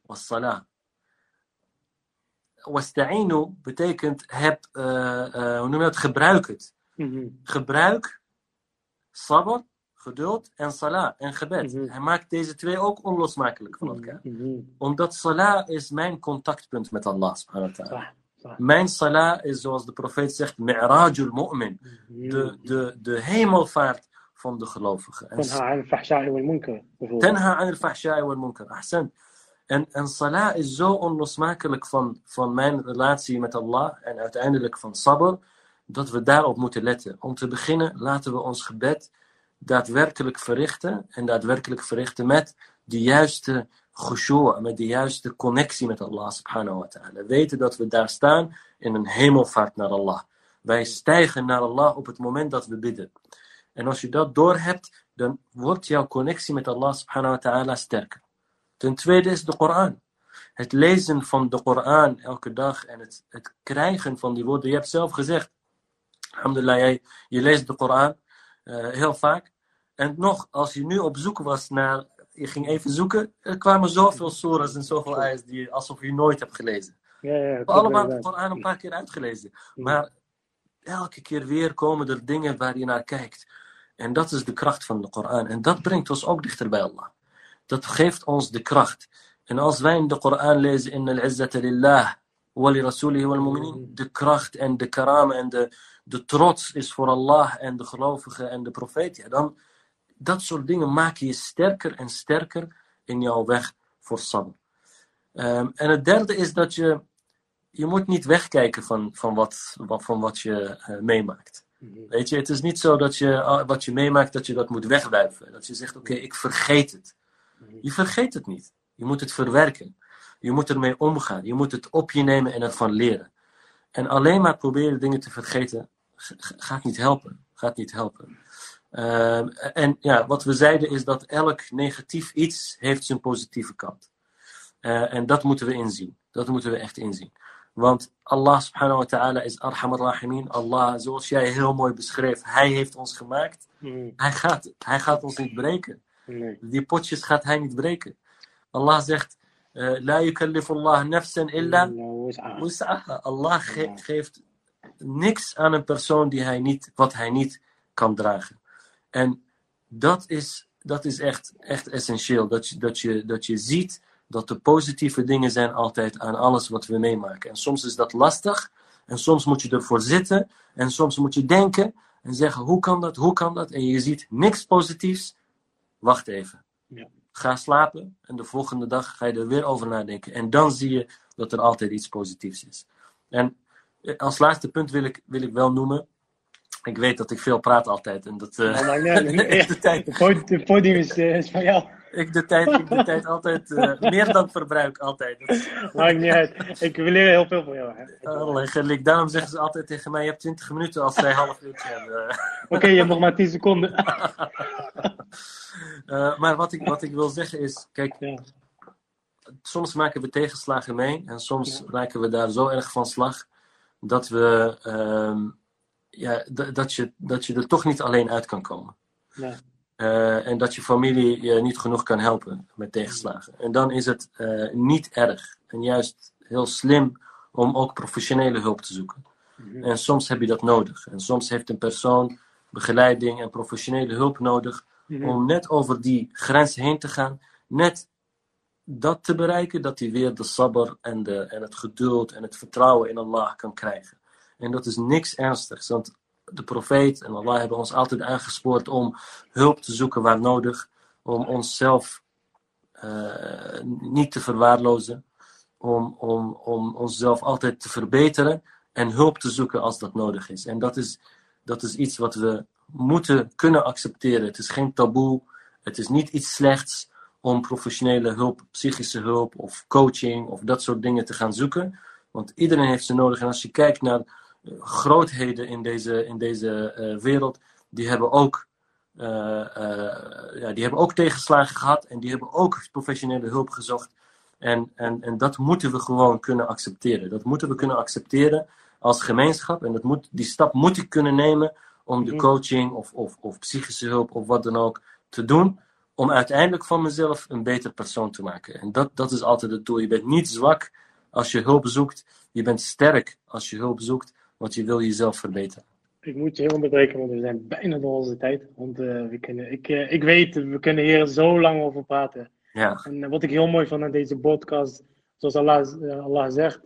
was-salah. Wasta'inu betekent heb, uh, uh, hoe noem je dat, gebruik het. Gebruik, sabr, geduld en salah en gebed. Hij maakt deze twee ook onlosmakelijk van elkaar. Omdat salah is mijn contactpunt met Allah subhanahu wa ta'ala. Mijn salah is zoals de profeet zegt, mi'rajul mu'min. De, de, de hemelvaart van de gelovigen. Tenha aan al-fahsha'i wal-munkar. Ahsan. En, en salah is zo onlosmakelijk van, van mijn relatie met Allah en uiteindelijk van sabr dat we daarop moeten letten. Om te beginnen laten we ons gebed daadwerkelijk verrichten. En daadwerkelijk verrichten met de juiste khushu', met de juiste connectie met Allah subhanahu wa ta'ala. Weten dat we daar staan in een hemelvaart naar Allah. Wij stijgen naar Allah op het moment dat we bidden. En als je dat doorhebt, dan wordt jouw connectie met Allah subhanahu wa ta'ala sterker. Ten tweede is de Koran. Het lezen van de Koran elke dag en het, het krijgen van die woorden. Je hebt zelf gezegd, Alhamdulillah, jij, je leest de Koran uh, heel vaak. En nog, als je nu op zoek was naar, je ging even zoeken, er kwamen zoveel surahs en zoveel ayahs die alsof je nooit hebt gelezen. Ja, ja, We hebben allemaal de Koran een paar keer uitgelezen. Maar elke keer weer komen er dingen waar je naar kijkt. En dat is de kracht van de Koran. En dat brengt ons ook dichter bij Allah. Dat geeft ons de kracht. En als wij in de Koran lezen, in al-izzata lillah, wali rasulihi wal mu'minin, de kracht en de karam en de, de trots is voor Allah en de gelovigen en de profeet, ja, dan dat soort dingen maken je sterker en sterker in jouw weg voor sabr. Um, en het derde is dat je, je moet niet wegkijken van, van, wat, van wat je uh, meemaakt. Weet je, het is niet zo dat je uh, wat je meemaakt, dat je dat moet wegwuiven. Dat je zegt, oké, okay, ik vergeet het. Je vergeet het niet. Je moet het verwerken. Je moet ermee omgaan. Je moet het op je nemen en ervan leren. En alleen maar proberen dingen te vergeten, gaat niet helpen. Gaat niet helpen. Uh, en ja, wat we zeiden is dat elk negatief iets heeft zijn positieve kant. Uh, en dat moeten we inzien. Dat moeten we echt inzien. Want Allah subhanahu wa ta'ala is arham rahimin. Allah, zoals jij heel mooi beschreef, hij heeft ons gemaakt. Mm. Hij, gaat, hij gaat ons niet breken. Nee. Die potjes gaat hij niet breken. Allah zegt, La yukallifullah nafsan illa wus'aha. Allah ge geeft niks aan een persoon die hij niet, wat hij niet kan dragen. En dat is, dat is echt, echt essentieel. Dat je, dat, je, dat je ziet dat de positieve dingen zijn altijd aan alles wat we meemaken. En soms is dat lastig. En soms moet je ervoor zitten. En soms moet je denken en zeggen, hoe kan dat, hoe kan dat? En je ziet niks positiefs. Wacht even. Ja. Ga slapen en de volgende dag ga je er weer over nadenken. En dan zie je dat er altijd iets positiefs is. En als laatste punt wil ik, wil ik wel noemen. Ik weet dat ik veel praat altijd. En dat, uh, Oh, maar nee, de tijd, Het podium is, uh, is van jou. Ik de tijd, ik de tijd altijd uh, meer dan verbruik. Altijd. Maakt niet uit. Ik wil leren heel veel van jou. gelijk. Daarom zeggen ze altijd tegen mij: je hebt 20 minuten als zij half uurtje hebben. Oké, je hebt nog maar 10 seconden. Uh, maar wat ik, wat ik wil zeggen is: kijk, Ja. soms maken we tegenslagen mee en soms raken we daar zo erg van slag dat, we, ehm, ja, dat, je, dat je er toch niet alleen uit kan komen. Ja. Uh, en dat je familie je niet genoeg kan helpen met tegenslagen. En dan is het uh, niet erg en juist heel slim om ook professionele hulp te zoeken. Mhm. En soms heb je dat nodig. En soms heeft een persoon begeleiding en professionele hulp nodig Mhm. om net over die grens heen te gaan. Net dat te bereiken, dat hij weer de sabber en, de, en het geduld en het vertrouwen in Allah kan krijgen. En dat is niks ernstigs, want de profeet en Allah hebben ons altijd aangespoord om hulp te zoeken waar nodig. om onszelf uh, niet te verwaarlozen, om, om, om onszelf altijd te verbeteren en hulp te zoeken als dat nodig is. En dat is, dat is iets wat we moeten kunnen accepteren. Het is geen taboe, het is niet iets slechts om professionele hulp, psychische hulp of coaching of dat soort dingen te gaan zoeken. Want iedereen heeft ze nodig. En als je kijkt naar eh, grootheden in deze, in deze uh, wereld, die hebben ook uh, ja, die hebben ook tegenslagen gehad en die hebben ook professionele hulp gezocht. En, en, en dat moeten we gewoon kunnen accepteren. Dat moeten we kunnen accepteren als gemeenschap. En dat moet, die stap moet ik kunnen nemen om de coaching of, of, of psychische hulp of wat dan ook te doen. Om uiteindelijk van mezelf een beter persoon te maken. En dat, dat is altijd het doel. Je bent niet zwak als je hulp zoekt. Je bent sterk als je hulp zoekt, want je wil jezelf verbeteren. Ik moet je heel onderbreken, want we zijn bijna door onze tijd. Want uh, we kunnen, ik, uh, ik weet, we kunnen hier zo lang over praten. Ja. En uh, wat ik heel mooi vond aan deze podcast, zoals Allah, Allah zegt,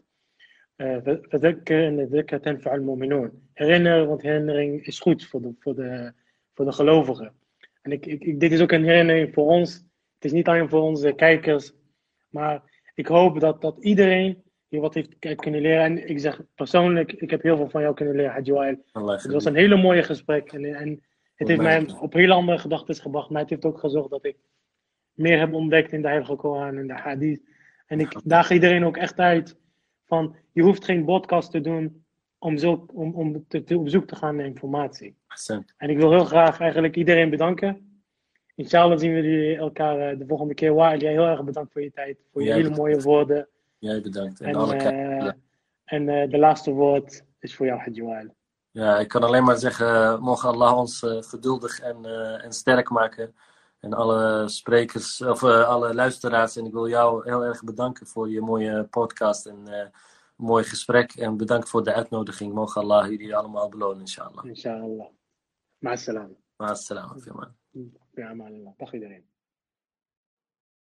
Herinner, want herinnering is goed voor de, voor de, voor de gelovigen. En ik, ik, dit is ook een herinnering voor ons. Het is niet alleen voor onze kijkers, maar ik hoop dat, dat iedereen hier wat heeft kunnen leren. En ik zeg persoonlijk, ik heb heel veel van jou kunnen leren, Hadji Het was een hele mooie gesprek. En, en het heeft mij op heel andere gedachten gebracht. Maar het heeft ook gezorgd dat ik meer heb ontdekt in de Heilige Koran en de Hadith. En ik daag iedereen ook echt uit van, je hoeft geen podcast te doen om, zo, om, om te, op zoek te gaan naar informatie. En ik wil heel graag eigenlijk iedereen bedanken. Inshallah zien we elkaar eh, de volgende keer. Waar jij heel erg bedankt voor je tijd, voor je hele mooie woorden. Jij bedankt. En, en, alle en uh, de laatste woord is voor jou, Hadjoual. Ja, ik kan alleen maar zeggen, mogen Allah ons uh, geduldig en, en sterk maken. En alle sprekers, of alle luisteraars. En ik wil jou heel erg bedanken voor je mooie podcast en mooi gesprek. En bedankt voor de uitnodiging. Mogen Allah jullie allemaal belonen, inshallah. Inshallah. Ma'assalam. Ma'assalam. Ja, man. Dag iedereen.